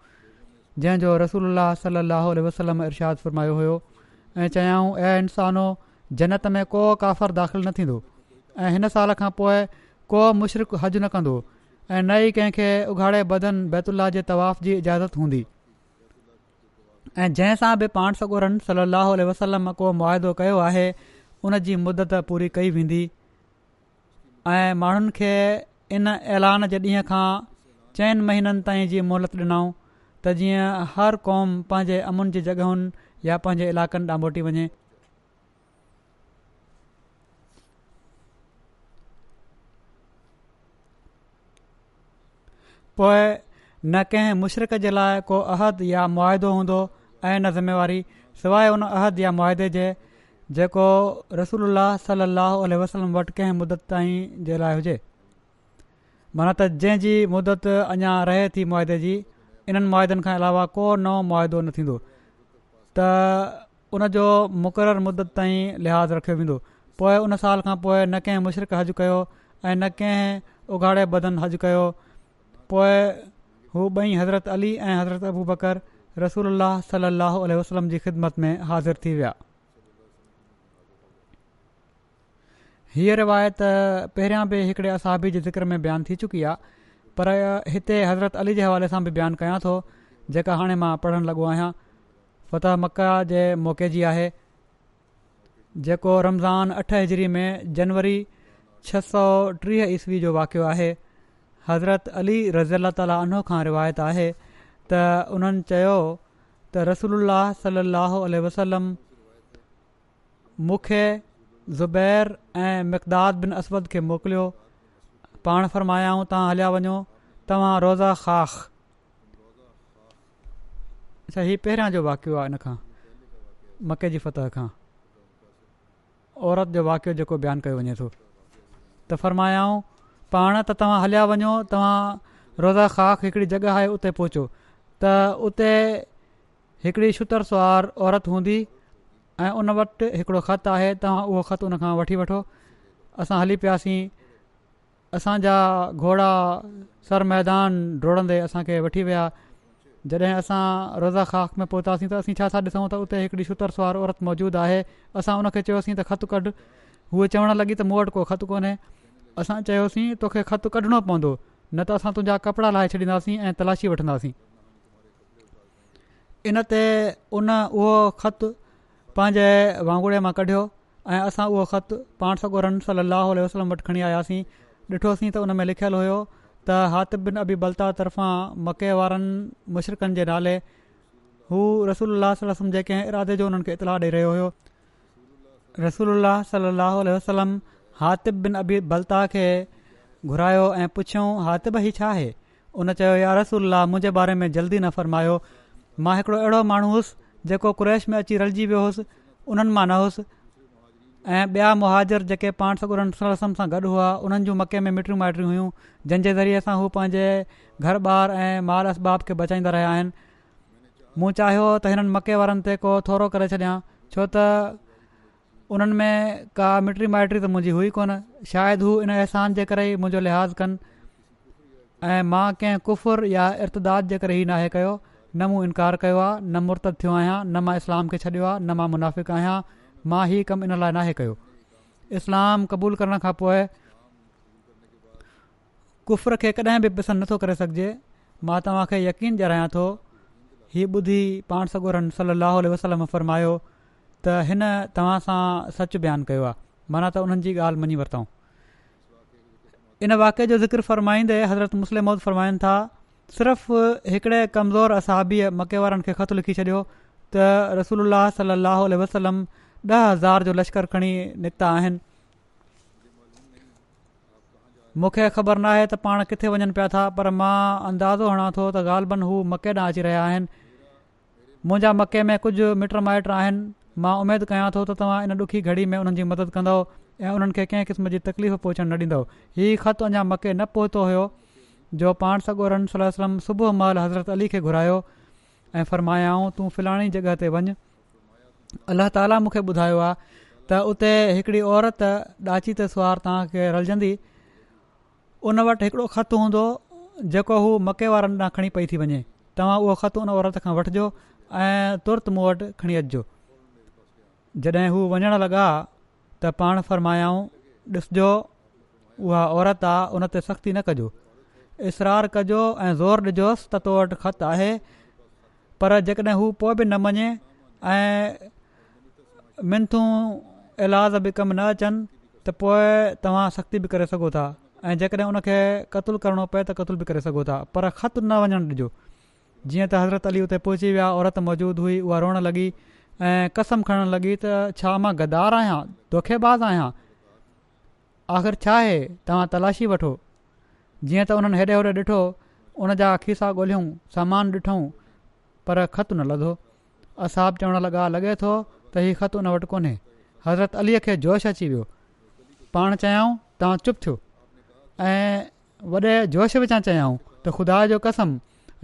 जंहिंजो रसूल साहु वसलम इरशाद फुरमायो हुयो ऐं चयाऊं ऐं इंसानो जनत में को काफ़र दाख़िल न थींदो ऐं हिन साल खां पोइ को मुशरक़ु हजु न कंदो ऐं न ई कंहिंखे उघाड़े बदन बैतुल्ला जे तवाफ़ जी इजाज़त हूंदी ऐं जंहिंसां बि पाण सगुरनि सलाहु वसलम को मुआदो कयो आहे उन जी मुदत पूरी कई वेंदी ऐं माण्हुनि खे इन ऐलान जे ॾींहं खां चइनि महीननि ताईं जीअं मोहलत ॾिनऊं त जीअं हर क़ौम पंहिंजे अमुन जी जॻहियुनि या पंहिंजे इलाइक़नि ॾांहुं मोटी वञे पोइ न कंहिं मुशरक़ जे लाइ को अहद या मुआदो हूंदो ऐं न ज़िमेवारी सवाइ उन अहद या मुआदे जे जेको रसूल सलाहु वसलम वटि कंहिं मुदत ताईं जे लाइ हुजे माना त जंहिंजी मुदत अञां रहे थी मुआदे जी इन्हनि मुआदनि खां अलावा को नओं मुआदो न थींदो त उन जो मुक़ररु मुदत ताईं लिहाज़ रखियो वेंदो पोइ उन साल खां पोइ न कंहिं मुशरक़ हज कयो ऐं न कंहिं उघाड़े बदन हज कयो पोइ हू ॿई हज़रत अली ऐं हज़रत अबू बकर रसूल अलाह सलाहु वसलम जी ख़िदमत में हाज़िर थी विया हीअ रिवायत पहिरियां बि हिकिड़े असाबी जे ज़िक्र में बयानु थी चुकी आहे पर हिते हज़रत अली जे हवाले सां बि बयानु कयां थो जेका हाणे मां पढ़णु लॻो आहियां फत मका जे मौक़े जी आहे जेको रमज़ान अठ हिजरी में जनवरी छह सौ टीह ईसवी जो वाक़ियो आहे हज़रत अली रज़ा ताली उनो खां रिवायत आहे त उन्हनि चयो त रसल सल वसलम मूंखे ज़ुबैर ऐं मक़दाद बिन अस खे मोकिलियो पाण फ़रमायाऊं तव्हां हलिया वञो तव्हां रोज़ा ख़ा अच्छा हीअ पहिरियां जो वाक़ियो आहे इन खां मके जी फतह खां औरत जो वाक़ियो जेको बयानु कयो वञे थो त फ़र्मायाऊं पाण त तव्हां हलिया वञो तव्हां रोज़ा खाक हिकिड़ी जॻह आहे उते पहुचो त उते हिकिड़ी शुतर सवार औरत हूंदी ऐं उन वटि हिकिड़ो ख़तु आहे तव्हां उहो ख़तु उनखां वठी वठो असां हली पियासीं असांजा घोड़ा सर मैदान डोड़ंदे असांखे वठी विया जॾहिं असां रोज़ा खाक में पहुतासीं त असीं छा था ॾिसूं त उते हिकिड़ी शुतरु सुवार औरत मौजूदु आहे असां उनखे चयोसीं त ख़तु कढ उहे चवणु लॻी त मूं वटि को ख़तु कोन्हे असां चयोसीं तोखे ख़तु कढणो पवंदो न त असां तुंहिंजा कपिड़ा लाहे छॾींदासीं ऐं तलाशी वठंदासीं इन ते उन उहो ख़तु पंहिंजे वांगुड़े मां कढियो ऐं असां उहो ख़तु पाण सॻोरनि सलाहु वसलम वटि खणी आयासीं ॾिठोसीं त उन में लिखियलु हुयो त हाथिबिन अबी बलता तर्फ़ां मके वारनि मुशरक़नि जे नाले हू रसूल जे कंहिं इरादे जो उन्हनि खे इतलाह ॾेई रहियो हुयो रसूल सलाहु उल वसलम हातिब बिन अबी बलता खे घुरायो ऐं पुछियों हातिब ही छा आहे उन चयो यार मुंहिंजे बारे में जल्दी न फरमायो मां हिकिड़ो अहिड़ो माण्हू हुउसि जेको कुरैश में अची रलिजी वियो हुउसि उन्हनि मां न हुउसि ऐं ॿिया मुहाजर जेके पाण सॻु सां गॾु हुआ उन्हनि जूं मके में मिटियूं माइटियूं हुइयूं जंहिंजे ज़रिए सां हू पंहिंजे घर ॿार ऐं माल असबाब खे बचाईंदा रहिया आहिनि मूं चयो त हिननि मके वारनि ते को थोरो करे छो त उन्हनि में का मिटिरी माइटि त मुंहिंजी हुई कोन शायदि हू इन अहसान जे करे ई मुंहिंजो लिहाज़ु कनि ऐं मां कंहिं कुफ़िर या इर्तदाद जे करे ई नाहे कयो न मूं इनकार कयो आहे न मुर्त थियो आहियां न मां इस्लाम खे छॾियो आहे न मां मुनाफ़िकु आहियां मां हीउ कमु इन लाइ नाहे कयो इस्लाम क़बूल करण खां पोइ कुफ़ खे कॾहिं बि पसंदि नथो करे सघिजे मां तव्हांखे यकीन ॾियां थो हीउ ॿुधी पाण सॻो वसलम फरमायो त हिन तव्हां सां सचु बयानु कयो आहे माना त उन्हनि जी ॻाल्हि मञी वरितऊं इन वाके जो ज़िक्र फ़रमाईंदे हज़रत मुस्लिम फ़रमाईनि था सिर्फ़ु हिकिड़े कमज़ोर असाबीअ मके वारनि खे ख़तु लिखी छॾियो त रसूल सलाहु वसलम ॾह हज़ार जो लश्कर खणी निकिता आहिनि मूंखे ख़बर नाहे त पाण किथे वञनि पिया था पर मां अंदाज़ो हणा थो त ग़ालबन हू मके ॾांहुं अची रहिया आहिनि मुंहिंजा मके में कुझु मिट माइट आहिनि मां उमेदु कयां थो त तव्हां इन ॾुखी घड़ी में उन्हनि जी मदद कंदव ऐं उन्हनि खे कंहिं क़िस्म जी तकलीफ़ पहुचण न ॾींदव हीउ ख़तु अञा मके न पहुतो हुयो जो पाण सॻोरन सलम सुबुह महिल हज़रत अली खे घुरायो ऐं फ़रमायाऊं तूं फ़िलाणी जॻह ते वञु अलाह ताला मूंखे ॿुधायो आहे त उते हिकिड़ी औरत ॾाची ते सुवार तव्हांखे रलजंदी उन वटि हिकिड़ो ख़तु हूंदो जेको हू मके वारनि ॾांहुं खणी पई थी वञे तव्हां उहो ख़तु उन औरत खां वठिजो ऐं तुर्त मूं वटि खणी अचिजो जॾहिं हू वञणु लॻा त पाण फरमायाऊं ॾिसजो उहा औरत आहे उन ते सख़्ती न कजो इसरार कजो ऐं ज़ोर ॾिजोसि त तो वटि ख़तु आहे पर जेकॾहिं हू पोइ बि न मञे ऐं इलाज बि कमु न अचनि त पोइ तव्हां सख़्ती बि करे सघो था ऐं जेकॾहिं उन खे क़तुलु पए त क़तलु बि करे सघो था पर ख़तु न वञणु ॾिजो जीअं त हज़रत अली हुते पहुची विया औरत मौजूदु हुई उहा रोअणु लॻी कसम खणणु लॻी त छा मां गदार आहियां दोखेबाज़ आहियां आख़िरि छा आहे तव्हां तलाशी वठो जीअं त हुननि हेॾे होॾे ॾिठो हुन जा खीसा ॻोल्हियूं सामान ॾिठूं पर ख़तु न लधो असाब चवणु लॻा लॻे थो त ही ख़तु हुन वटि कोन्हे हज़रत अलीअ खे जोश अची वियो पाण चयाऊं तव्हां चुप थियो ऐं वॾे जोश विचां चयाऊं त ख़ुदा जो कसम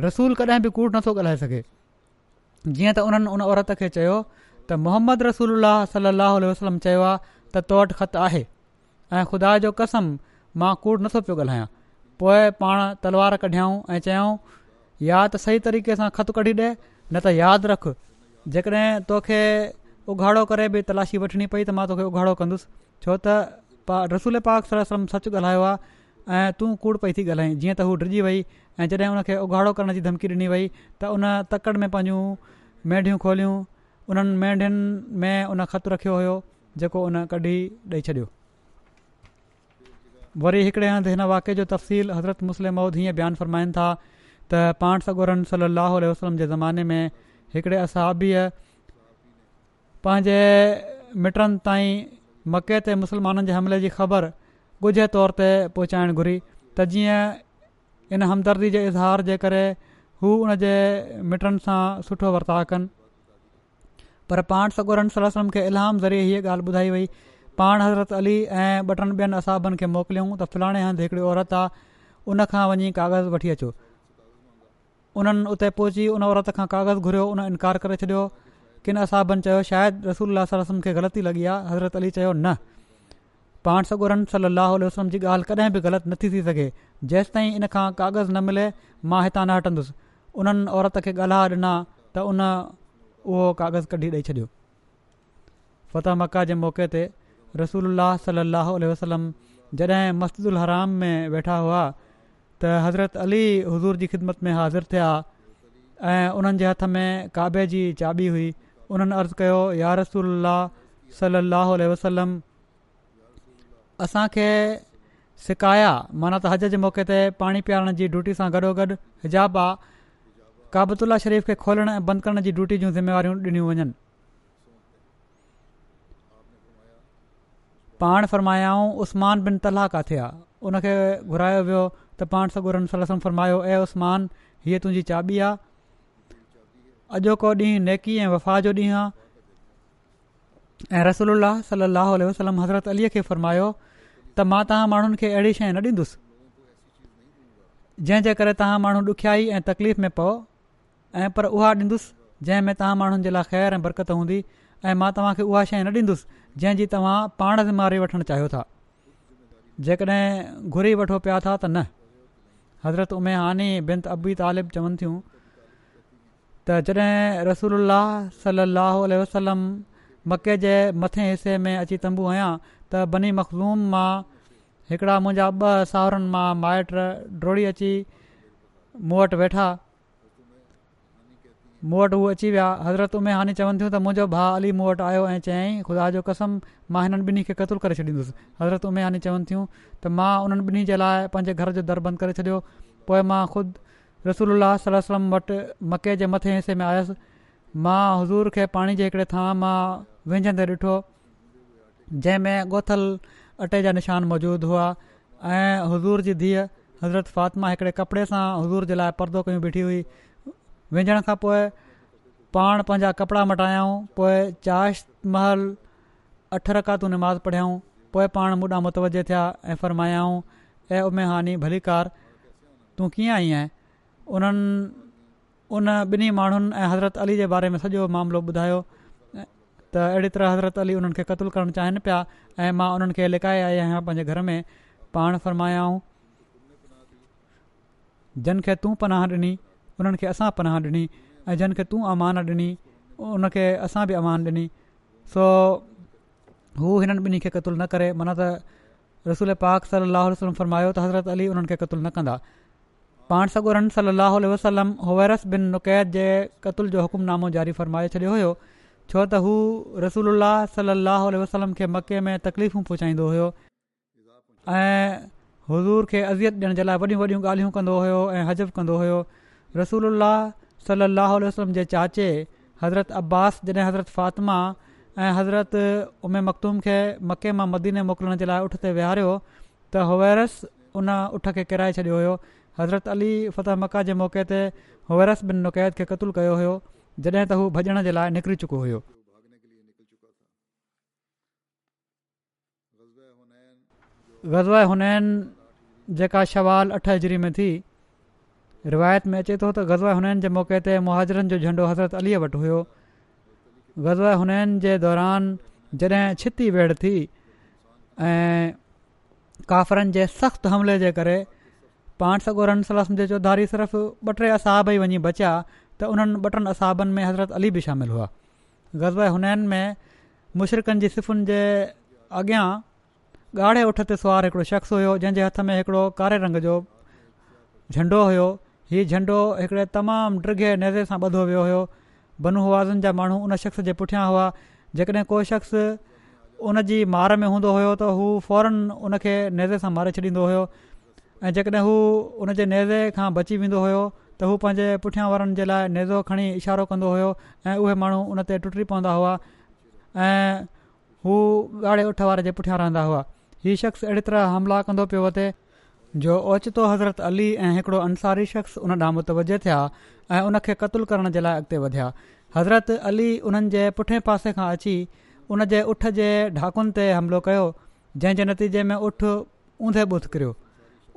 रसूलु कॾहिं बि कूड़ नथो ॻाल्हाए सघे जीअं त उन्हनि उन औरत खे चयो त मोहम्मद रसूल सलाहु वसलम चयो आहे त तो वटि ख़तु आहे ऐं ख़ुदा जो कसम मां कूड़ नथो पियो ॻाल्हायां पोइ पाण तलवार कढियऊं ऐं चयऊं या त सही तरीक़े सां ख़तु कढी ॾे न त यादि रखु जेकॾहिं तोखे उघाड़ो करे बि तलाशी वठणी पई त मां तोखे उघाड़ो कंदुसि छो त पा रसूल पाक वसलम सचु ॻाल्हायो आहे ऐं तूं कूड़ पई थी ॻाल्हाईं जीअं त हू डिॼजी वई ऐं जॾहिं उन उघाड़ो करण जी धमकी ॾिनी वई त उन तकड़ि में पंहिंजूं मेंढियूं खोलियूं उन्हनि मेंढिनि में उन ख़तु रखियो हुयो जेको उन कढी ॾेई छॾियो वरी हिकिड़े हंधि हिन वाके जो तफ़सील हज़रत मुस्लिम मौद हीअं बयानु फ़रमाइनि था त पांठसरन सली अहल वसलम जे ज़माने में हिकिड़े असाबीअ पंहिंजे मिटनि ताईं मके ते मुसलमाननि जे हमले जी ख़बर ॻुझे तौर ते पहुचाइणु घुरी त जीअं इन हमदर्दी जे इज़हार जे करे हू उनजे मिटनि सां सुठो वर्ता कनि पर पाण सगोरन सलम खे इलहाम ज़रिए हीअ ॻाल्हि ॿुधाई वई पाण हज़रत अली ऐं ॿ टनि ॿियनि असाबनि खे मोकिलियूं त फिलाणे हंधि हिकिड़ी औरत आहे उनखां वञी कागज़ु वठी अचो उन्हनि उते पहुची उन औरत खां काग़ज़ु घुरियो उन इनकार करे छॾियो किन असाबनि चयो शायदि रसूल वसलम खे ग़लती लॻी आहे हज़रत अली चयो न पाण सगोरन सलाह वलम जी ॻाल्हि कॾहिं बि ग़लति नथी थी सघे जेसि ताईं इन खां कागज़ न मिले मां हितां न हटंदुसि उन्हनि औरत खे ॻाल्हा ॾिना त उन उहो कागज़ कढी ॾेई छॾियो फ़तह मक्का जे मौक़े ते रसूल सलाहु उल वसलम जॾहिं हराम में वेठा हुआ त हज़रत अली हज़ूर जी ख़िदमत में हाज़िर थिया ऐं उन्हनि हथ में काबे जी चाबी हुई उन्हनि अर्ज़ु कयो या रसूल सल अल वसलम असांखे सिकाया माना त हज जे मौक़े ते पाणी पीआरण जी ड्यूटी सां गॾोगॾु हिजाबा काबतुल्ला शरीफ़ खे खोलणु बंदि करण जी ड्यूटी जूं ज़िम्मेवारियूं ॾिनियूं वञनि पाण फ़रमायाऊं उस्मान बिन तलाह किथे आहे उन खे घुरायो वियो त पाण सगुरनि फ़रमायो ऐं उसमान हीअ तुंहिंजी चाॿी आहे अॼोको ॾींहुं नेकी ऐं वफ़ा जो ॾींहुं आहे ऐं रसल उल सलाहु सलम्म हज़रत अलीअ खे फ़र्मायो त मां तव्हां माण्हुनि खे अहिड़ी शइ न ॾींदुसि जंहिंजे करे तव्हां माण्हू ॾुखियाई ऐं तकलीफ़ में पओ ऐं पर उहा ॾींदुसि जंहिं में तव्हां माण्हुनि जे लाइ ख़ैरु ऐं बरकत हूंदी ऐं मां तव्हांखे उहा शइ न ॾींदुसि जंहिंजी तव्हां पाण मारे वठणु चाहियो था जेकॾहिं घुरी वठो पिया था त न हज़रत उमे हानी बिन अबी तालिब चवनि थियूं त जॾहिं रसूल सलाहु वसलम मके जे मथे हिसे में अची तंबू आहियां त बनी मखदूम मां हिकिड़ा मुंहिंजा ॿ साहुरनि मां माइट डोड़ी अची मूं वटि वेठा मूं वटि उहे अची विया हज़रत उमे हानी चवनि थियूं त मुंहिंजो भाउ अली मूं वटि आयो ऐं चयईं ख़ुदा जो कसम मां हिननि ॿिन्ही खे क़तलु करे छॾींदुसि हज़रत उमे हानी चवनि थियूं त मां उन्हनि ॿिन्ही जे लाइ पंहिंजे घर जो दरबंदि करे छॾियो पोइ मां ख़ुदि रसूल सलम वटि मके जे मथे हिसे में आयसि मां हज़ूर खे पाणी जे हिकिड़े थां मां व्यंझंदे ॾिठो जंहिंमें गोथल अटे जा निशान मौजूदु हुआ ऐं हज़ूर जी धीअ हज़रत फ़ातिमा हिकिड़े कपिड़े सां हज़ूर जे लाइ परदो कयूं बीठी हुई वेञण खां पोइ पाण पंहिंजा कपिड़ा मटायऊं पोइ चाश महल अठ रका तूं निमाज़ पढ़ियाऊं पोइ पाण ॿुढा मुतवज थिया ऐं फ़र्मायाऊं ऐं उमे हानी भली कार तूं कीअं आई आहीं उन्हनि उन ॿिन्ही माण्हुनि ऐं हज़रत अली जे बारे में सॼो मामिलो ॿुधायो त अहिड़ी तरह हज़रत अली उन्हनि खे क़तलु करणु चाहिनि पिया ऐं मां उन्हनि खे लिकाए आई आहियां पंहिंजे घर में पाण फ़र्मायाऊं जिन खे तूं पनाह ॾिनी उन्हनि खे असां पनाह ॾिनी ऐं जिन खे तूं अमान ॾिनी उनखे असां बि अमान ॾिनी सो हू हिननि ॿिन्ही खे क़तलु न करे माना त रसूल पाक सल वसलम फ़रमायो त हज़रत अली उन्हनि खे क़तलु न कंदा पाण सॻो सल वसलम होवैरस बिन नुक़ैद जे क़तल जो हुकुमनामो जारी फ़रमाए छॾियो हुयो छो त हू रसूल सलाहु उल वसलम खे मके में तकलीफ़ूं पहुचाईंदो हुयो ऐं हुज़ूर खे अज़ियत ॾियण जे लाइ वॾियूं वॾियूं ॻाल्हियूं कंदो हुयो ऐं हजब कंदो हुयो रसूल सलाहु उल वसलम जे चाचे हज़रत अब्बास जॾहिं हज़रत फ़ातिमा ऐं हज़रत उमे मखतूम खे मके मां मदीने मोकिलण जे लाइ उठ ते विहारियो त हुवैरस उन उठ खे किराए छॾियो हुयो हज़रत अली फति मका जे मौके ते हुवैरस बिन नुक़ैद खे क़तूल कयो हुयो जॾहिं त हू भॼण जे लाइ निकिरी चुको हुओ ग़ज़व हुननि जेका शवाल अठ हज़री में थी रिवायत में अचे थो त ग़ज़ हुननि जे मौक़े ते मुहाजरनि जो झंडो हज़रत अलीअ वटि हुयो ग़ज़व हुननि जे दौरान जॾहिं छिती वेड़ थी ऐं काफ़रनि जे सख़्तु हमिले जे करे पाण सॻो रमसल चौधारी सिर्फ़ु ॿ टे असाब ई वञी बचिया त उन्हनि ॿ टिनि असाबनि में हज़रत अली बि शामिलु हुआ ग़ज़ब हुनैन में मुशरक़नि जी सिफ़ुनि जे अॻियां ॻाढ़े उठ ते सुवारु हिकिड़ो शख़्स हुयो जंहिंजे हथ में हिकिड़ो कारे रंग जो झंडो हुयो हीउ झंडो हिकिड़े तमामु ड्रिघे नेज़े सां ॿधो वियो हुयो बनू हवाज़ुनि जा माण्हू उन शख़्स जे पुठियां हुआ जेकॾहिं को शख़्स उन जी मार में हूंदो हुयो त हू फौरन उन खे सां मारे छॾींदो हुयो ऐं जेकॾहिं हू उन जे खां बची वेंदो हुयो त हू पंहिंजे पुठियां वारनि जे लाइ नेज़ो खणी इशारो कंदो हुयो ऐं उहे माण्हू उन ते टुटी पवंदा हुआ ऐं हू ॻाढ़े उठ वारे जे पुठियां रहंदा हुआ हीअ शख़्स अहिड़ी तरह हमला कंदो पियो अचे जो ओचितो हज़रत अली ऐं हिकिड़ो अंसारी शख़्स उन ॾांहुं मुतवज थिया ऐं उनखे क़तूलु करण जे लाइ अॻिते वधिया हज़रत अली उन्हनि जे पासे खां अची उन जे उठ जे ढाकुनि ते हमिलो कयो नतीजे में उठ ऊंधे बुथ किरियो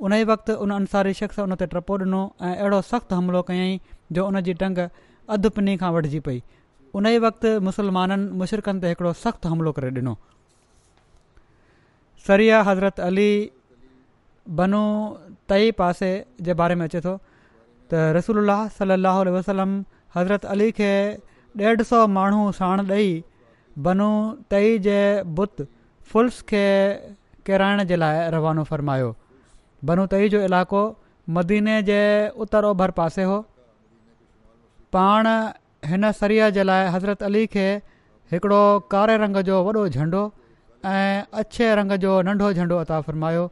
उन ई वक़्तु उन अंसारी शख़्स उन ते टपो ॾिनो ऐं अहिड़ो सख़्तु हमिलो कयईं जो उनजी टंग अधु पिनी खां वठिजी पई उन ई वक़्ति मुसलमाननि मुशिरकनि ते हिकिड़ो सख़्तु हमिलो करे ॾिनो सरिया हज़रत अली बनू तई पासे जे बारे में अचे थो त रसूल सलाहु वसलम हज़रत अली खे ॾेढ सौ माण्हू साण ॾेई बनू तई जे बुत फुल्स खे किराइण जे लाइ रवानो फ़र्मायो बनू तई जो इलाइक़ो मदीने जे उतर ओभर पासे हो पाण हिन सरीअ जे लाइ हज़रत अली खे हिकिड़ो कारे रंग जो वॾो झंडो ऐं अछे रंग जो नंढो झंडो अता फ़र्मायो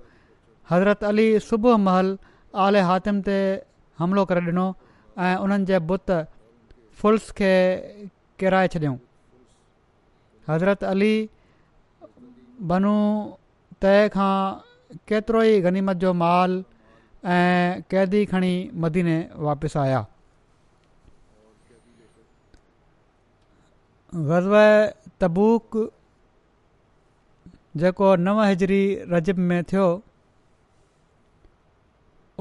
हज़रत अली सुबुह महल आले हातिम ते हमिलो करे ॾिनो ऐं उन्हनि जे बुत फुल्स खे किराए छॾियऊं हज़रत अली बनू तए खां केतिरो ई गनीमत जो माल ऐं कैदी खणी मदीने वापसि आया ग़ज़ब तबूक जेको नव हिजरी रजब में थियो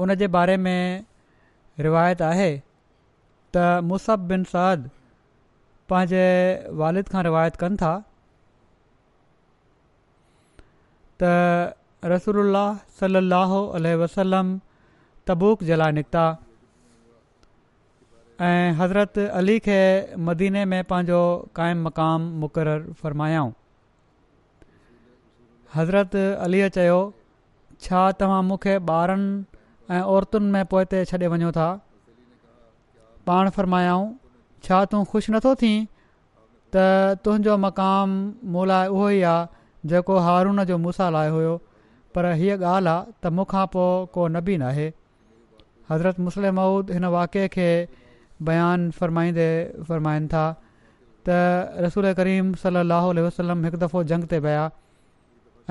उन जे बारे में रिवायत आहे त मुसब बिन साद पंहिंजे वालिद खां रिवायत कनि था त رسول اللہ صلی اللہ علیہ وسلم تبوک جلا نکتا حضرت علی کے مدینے میں پانجو قائم مقام مقرر فرمایا ہوں حضرت علی چیو چھا تمام مکھے بارن عورتن میں پیتے چھڑے ونیو تھا پان فرمایا ہوں چھا تو خوش نہ تو تھی تہ تنجو مقام مولا وہی ا جو ہارون جو موسی لائے ہوو पर हीअ ॻाल्हि आहे त मूंखां पोइ को नबीन आहे हज़रत मुस्लिम मऊद हिन वाके खे बयानु फ़रमाईंदे फ़रमाइनि था त रसूल करीम सल ल अल वसलम हिकु दफ़ो जंग ते विया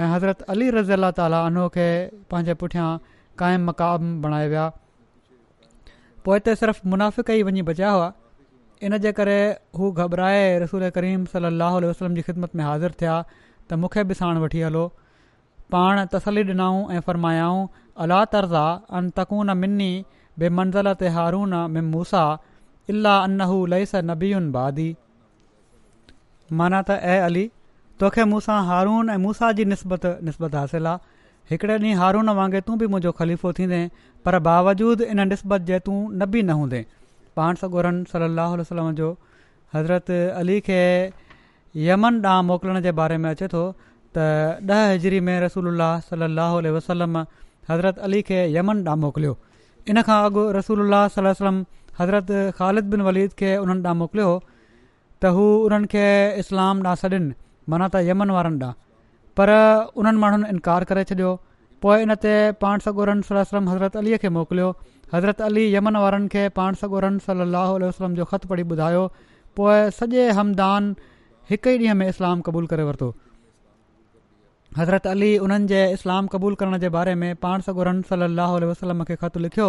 ऐं हज़रत अली रज़ी अलाह ताली उनो खे पंहिंजे पुठियां क़ाइमु मक़ाम बणाए विया पोइ हिते सिर्फ़ु मुनाफ़े कई वञी बचिया हुआ इनजे करे हू घबराए रसूल करीम सल वसलम जी ख़िदमत में हाज़िर थिया त मूंखे बि साण वठी हलो पाण तसली ॾिनाऊं ऐं फ़र्मायाऊं अला तर्ज़ा अन अंतकुन मिनी बेमंज़ल ते हारून में मूसा इलाह अनह लई सबीन बादी माना त ऐ अली तोखे मूंसां हारून ऐं मूसा जी निस्बत निस्बत हासिलु आहे हिकिड़े ॾींहुं हारून वांगुरु तू बि मुंहिंजो ख़लीफ़ो थींदे पर बावजूद इन निस्बत जे तूं नबी न हूंदे पाण सगोरन सलाहु वसलम जो हज़रत अली खे यमन ॾांहुं मोकिलण जे बारे में अचे थो त ॾह हज़री में रसूल सलाहु उल वसलम हज़रत अली खे यमन ॾांहुं मोकिलियो इन खां अॻु रसूल सलम हज़रत ख़ालिद बिन वलीद खे उन्हनि ॾांहुं मोकिलियो त हू उन्हनि खे इस्लाम ॾांहुं छॾनि माना त यमन वारनि ॾांहुं पर उन्हनि माण्हुनि इनकार करे छॾियो पोइ इन ते पाण सॻोरन सलम हज़रत अलीअ खे मोकिलियो हज़रत अली यमन वारनि खे पाण सगोरन सल लहल वसलम जो ख़तु पढ़ी ॿुधायो पोइ सॼे हमदान हिकु ई ॾींहं में इस्लाम क़बूलु करे वरितो हज़रत अली उन्हनि जे इस्लाम क़बूलु करण जे बारे में पाण सागोरम सलाहु वसलम खे ख़तु लिखियो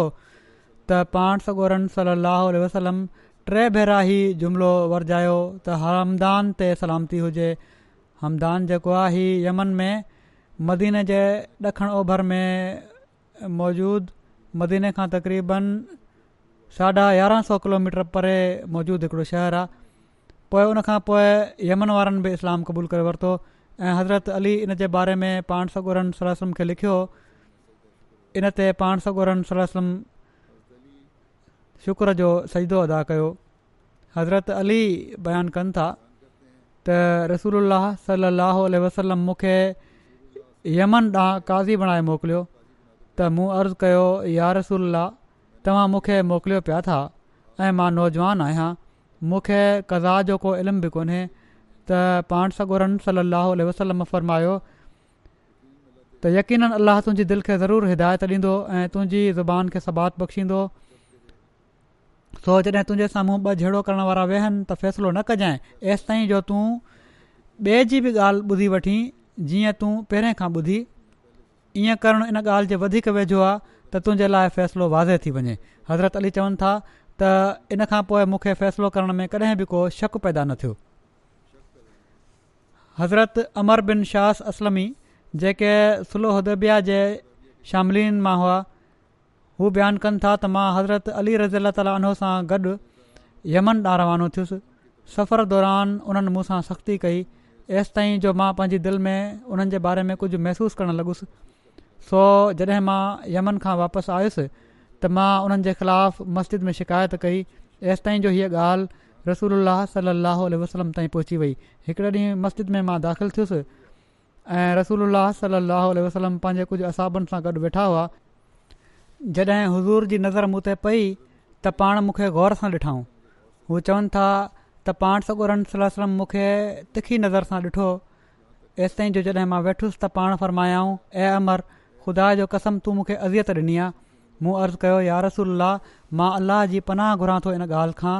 त पाण सागोरम सलाहु वसलम टे भेरा ई जुमिलो वरजायो त हमदान ते सलामती हुजे हमदान जेको आहे यमन में मदीने जे ॾखणु ओभर में मौजूदु मदीने खां तक़रीबन साढा यारहं सौ किलोमीटर परे मौजूदु हिकिड़ो शहरु आहे पोइ उनखां पोइ यमन वारनि बि इस्लाम क़बूलु करे वरितो ऐं हज़रत अली इन जे बारे में पाण सगोरनि सलाह खे लिखियो इन ते पाण सगोरनि सलाह सलम शुक्र जो सजदो अदा कयो हज़रत अली बयानु कनि था त रसूल सलाहु वसलम मूंखे यमन ॾांहुं काज़ी बणाए मोकिलियो त मूं अर्ज़ु कयो या रसूल तव्हां मूंखे मोकिलियो पिया था ऐं मां नौजवान आहियां मूंखे कज़ा जो को इल्मु बि कोन्हे त पाण सगोरन सली वसलम फर्मायो त यकीन अलाह तुंहिंजी दिलि खे ज़रूरु हिदायत ॾींदो ऐं तुंहिंजी ज़ुबान खे सबात बख़्शींदो सो जॾहिं तुंहिंजे साम्हूं ॿ जहिड़ो करण वारा वेहनि त फ़ैसिलो न कजांइ एसि ताईं जो तूं ॿिए जी बि ॻाल्हि ॿुधी वठीं जीअं तूं पहिरें खां ॿुधी ईअं करणु इन ॻाल्हि जे वधीक वेझो आहे त तुंहिंजे लाइ फ़ैसिलो वाज़े थी वञे हज़रत अली चवनि था त इन खां पोइ मूंखे फ़ैसिलो करण में कॾहिं बि को शक पैदा न थियो हज़रत अमर बिन शास असलमी जेके सुलो उदबिया जे शामिलीन मां हुआ हू बयानु कनि था त मां हज़रत अली रज़ीला तालो सां गॾु यमन ॾांहुं रवानो थियुसि सफ़र दौरान उन्हनि मूंसां सख़्ती कई एसि ताईं जो मां पंहिंजी दिलि में उन्हनि जे बारे में कुझु महसूसु करणु लॻुसि सो जॾहिं मां यमन खां वापसि आयुसि त मां उन्हनि जे ख़िलाफ़ु मस्जिद में शिकायत कई एसि ताईं जो हीअ ॻाल्हि रसूल सलाहु उल्ह वसलम ताईं पहुची वई हिकिड़े ॾींहुं मस्जिद में मां दाख़िल थियुसि ऐं रसूल सलो वसलम पंहिंजे कुझु असाबनि सां गॾु वेठा हुआ जॾहिं हज़ूर जी नज़र मूं ते पई त पाण मूंखे ग़ौर सां ॾिठाऊं हू चवनि था त पाण सगोरन सल वलम मूंखे तिखी नज़र सां ॾिठो एसि ताईं जो जॾहिं मां वेठुसि त पाण फरमायाऊं ऐं अमर ख़ुदा जो कसम तूं मूंखे अज़ियत ॾिनी आहे मूं अर्ज़ु कयो यारसुल्ला मां अलाह जी पनाह घुरां थो इन ॻाल्हि खां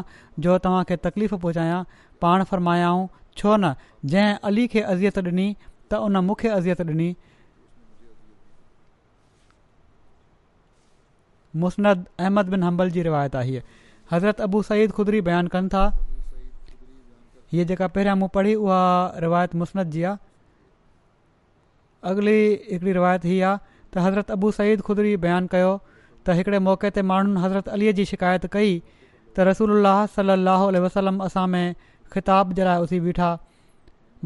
जो तव्हांखे तकलीफ़ पहुचायां पाण फ़र्मायाऊं छो न जंहिं अली खे अज़ियत ॾिनी त उन मूंखे अज़ियत ॾिनी मुसनद अहमद बिन हंबल जी रिवायत आहे हीअ हज़रत अबू सईदुदरी बयानु कनि था हीअ जेका पहिरियां मूं पढ़ी उहा रिवायत मुस्नद जी आहे अॻिली हिकिड़ी रिवायत हीअ आहे त हज़रत अबू सईदरी बयानु कयो त हिकिड़े मौक़े ते माण्हुनि हज़रत अलीअ जी शिकायत कई त रसूल अलाह सल अल वसलम असां में ख़िताब जे लाइ उथी बीठा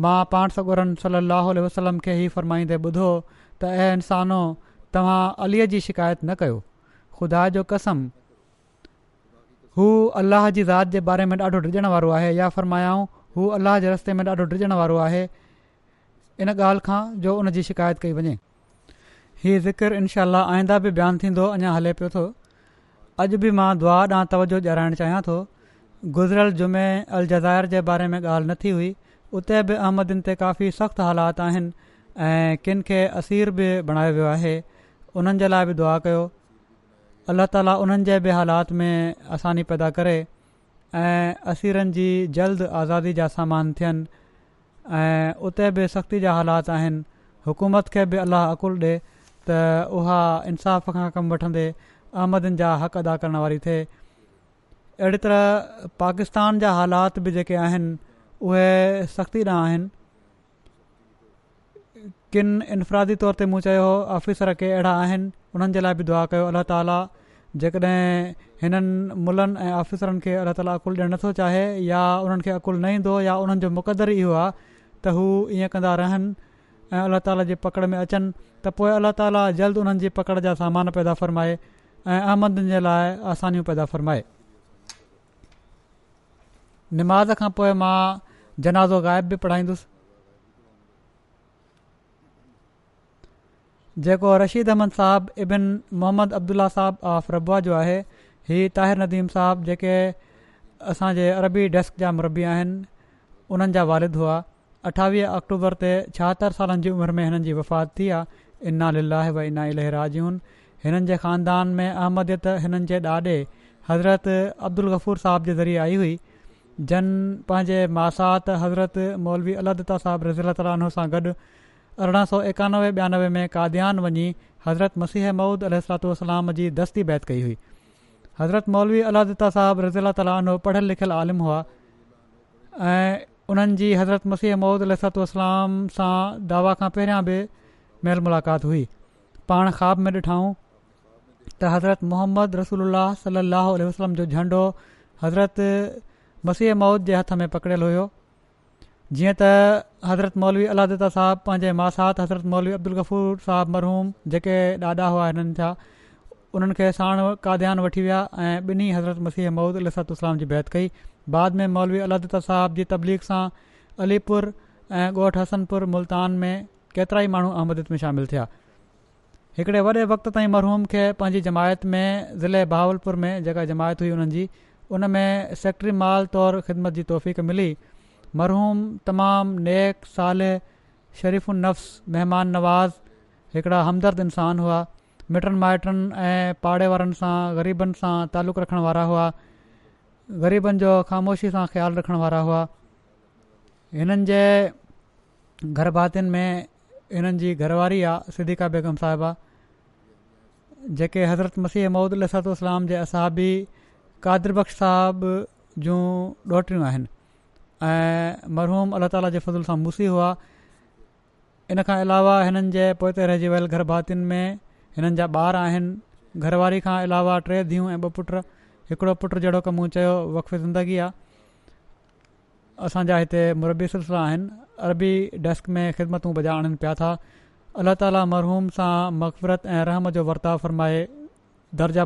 मां पाण सगोरन सल अल वसलम खे ई फ़रमाईंदे ॿुधो त इहे इंसानो तव्हां अलीअ जी शिकायत न कयो ख़ुदा जो कसम हू अलाह जी ज़ात जे बारे में ॾाढो डिॼण वारो आहे या फ़रमायाऊं हू अलाह जे रस्ते में ॾाढो डिॼण वारो आहे इन ॻाल्हि खां जो उनजी शिकायत कई वञे हीअ ज़िक्र इनशा आईंदा बि बयानु थींदो अञां हले पियो थो अॼु बि मां दुआ ॾांहुं तवजो ॼाणाइणु चाहियां थो गुज़िरियल जुमे अल जज़ाइर जे बारे में ॻाल्हि थी हुई उते बि अहमदिन ते काफ़ी सख़्तु हालात आहिनि ऐं किन खे असीर बि बणायो वियो आहे उन्हनि जे लाइ बि दुआ कयो अल्ला ताला उन्हनि जे बि हालात में आसानी पैदा करे ऐं असीरनि जी जल्द आज़ादी जा सामान थियनि ऐं उते बि सख़्ती जा हालात आहिनि हुकूमत खे बि अलाह अक़ुलु ॾिए त उहा इंसाफ़ खां कमु वठंदे अहमदन जा हक़ अदा करण वारी थिए अहिड़ी तरह पाकिस्तान जा हालात बि जेके आहिनि उहे सख़्ती न आहिनि किन इन्फरादी तौर ते मूं चयो ऑफिसर के अहिड़ा आहिनि उन्हनि जे लाइ बि दुआ कयो अलाह ताला जेकॾहिं हिननि मुलनि ऐं ऑफिसरनि खे अलाह ताली अकुलु ॾियणु नथो चाहे या उन्हनि खे अकुलु न ईंदो या उन्हनि जो मुक़दरु इहो आहे त हू ऐं अलाह ताला जी पकिड़ि में अचनि त पोइ अलाह ताला जल्द उन्हनि जी पकिड़ि जा सामान पैदा फ़रमाए ऐं अहमदनि जे लाइ आसानियूं पैदा फ़रमाए निमाज़ खां पोइ मां जनाज़ो ग़ाइबु बि पढ़ाईंदुसि जेको रशीद अहमद साहब इबिन मोहम्मद अब्दुल्ला साहब ऑफ रबुआ जो आहे हीउ ताहिर नदीम साहब जेके असांजे अरबी डेस्क जा मरबी आहिनि उन्हनि जा वारिद हुआ अठावीह अक्टूबर ते छाहतरि सालनि जी उमिरि में हिननि जी वफ़ात थी आहे इनाल वना इल राजून हिननि जे ख़ानदान में अहमदियत हिननि जे ॾाॾे हज़रत अब्दुल गफ़ूर साहिब जे ज़रिए आई हुई जन पंहिंजे मासात हज़रत मौलवी अल्ता साहिब रज़ीला तालो सां गॾु अरिड़हं सौ एकानवे ॿियानवे में काद्यान वञी हज़रत मसीह मूद अलू जी दस्ती बैत कई हुई हज़रत मौलवी अल दत्ता साहबु तालो पढ़ियल लिखियल आलिम हुआ ऐं उन्हनि जी हज़रत मसीह मौदातल सां दावा खां पहिरियां बि महिल मुलाक़ात हुई पाण ख़्वाब में ॾिठाऊं त हज़रत मोहम्मद रसूल सलाहु वसलम जो झंडो हज़रत मसीह मौद जे हथ में पकड़ियलु हुयो जीअं त हज़रत मौलवी अलादा साहिबु पंहिंजे मासात हज़रत मौलवी अब्दुल गफ़ूर साहिबु मरहूम जेके ॾाॾा हुआ हिननि जा उन्हनि खे साण काद्यान वठी विया ऐं ॿिन्ही हज़रत मसीह मौद लसातलाम जी बैत कई बाद में मौलवी अलादत साहब जी तबलीग सां अलीपुर ऐं ॻोठ हसनपुर मुल्तान में केतिरा ई माण्हू अहमद में शामिल थिया हिकिड़े वॾे वक़्त ताईं मरहूम खे पंहिंजी जमायत में ज़िले बहावलपुर में जेका जमायत हुई उन्हनि उन में सेक्ट्री माल तौरु ख़िदमत जी तौफ़क़ मिली मरहूम तमामु नेक साल शरीफ़ नफ़्स महिमान नवाज़ हिकिड़ा हमदर्द इंसान हुआ मिटनि माइटनि ऐं पाड़े वारनि सां ग़रीबनि सां तालुक़ रखण वारा हुआ ग़रीबनि जो ख़ामोशी सां ख़्यालु रखण वारा हुआ हिननि जे गरभातियुनि में हिननि जी घरवारी आहे सिद्धिका बेगम साहिबा जेके हज़रत मसीह महूद अलाम जे असाबी कादिरब साहिबु जूं ॾोहिटियूं आहिनि ऐं मरहूम अलाह ताला जे फज़ुल सां मुसी हुआ इन खां अलावा हिननि जे पोइ रहिजी वियल गरभातियुनि में हिननि जा ॿार आहिनि घरवारी खां अलावा टे धीअ ऐं ॿ पुट हिकिड़ो पुटु जहिड़ो कम चयो वक्फ ज़िंदगी आहे असांजा हिते मुरबी सिलसिला आहिनि अरबी डेस्क में ख़िदमतूं बजाए आणनि पिया था अलाह ताला मरहूम सां मक़फ़रत ऐं रहम जो वर्ताव फ़र्माए दर्जा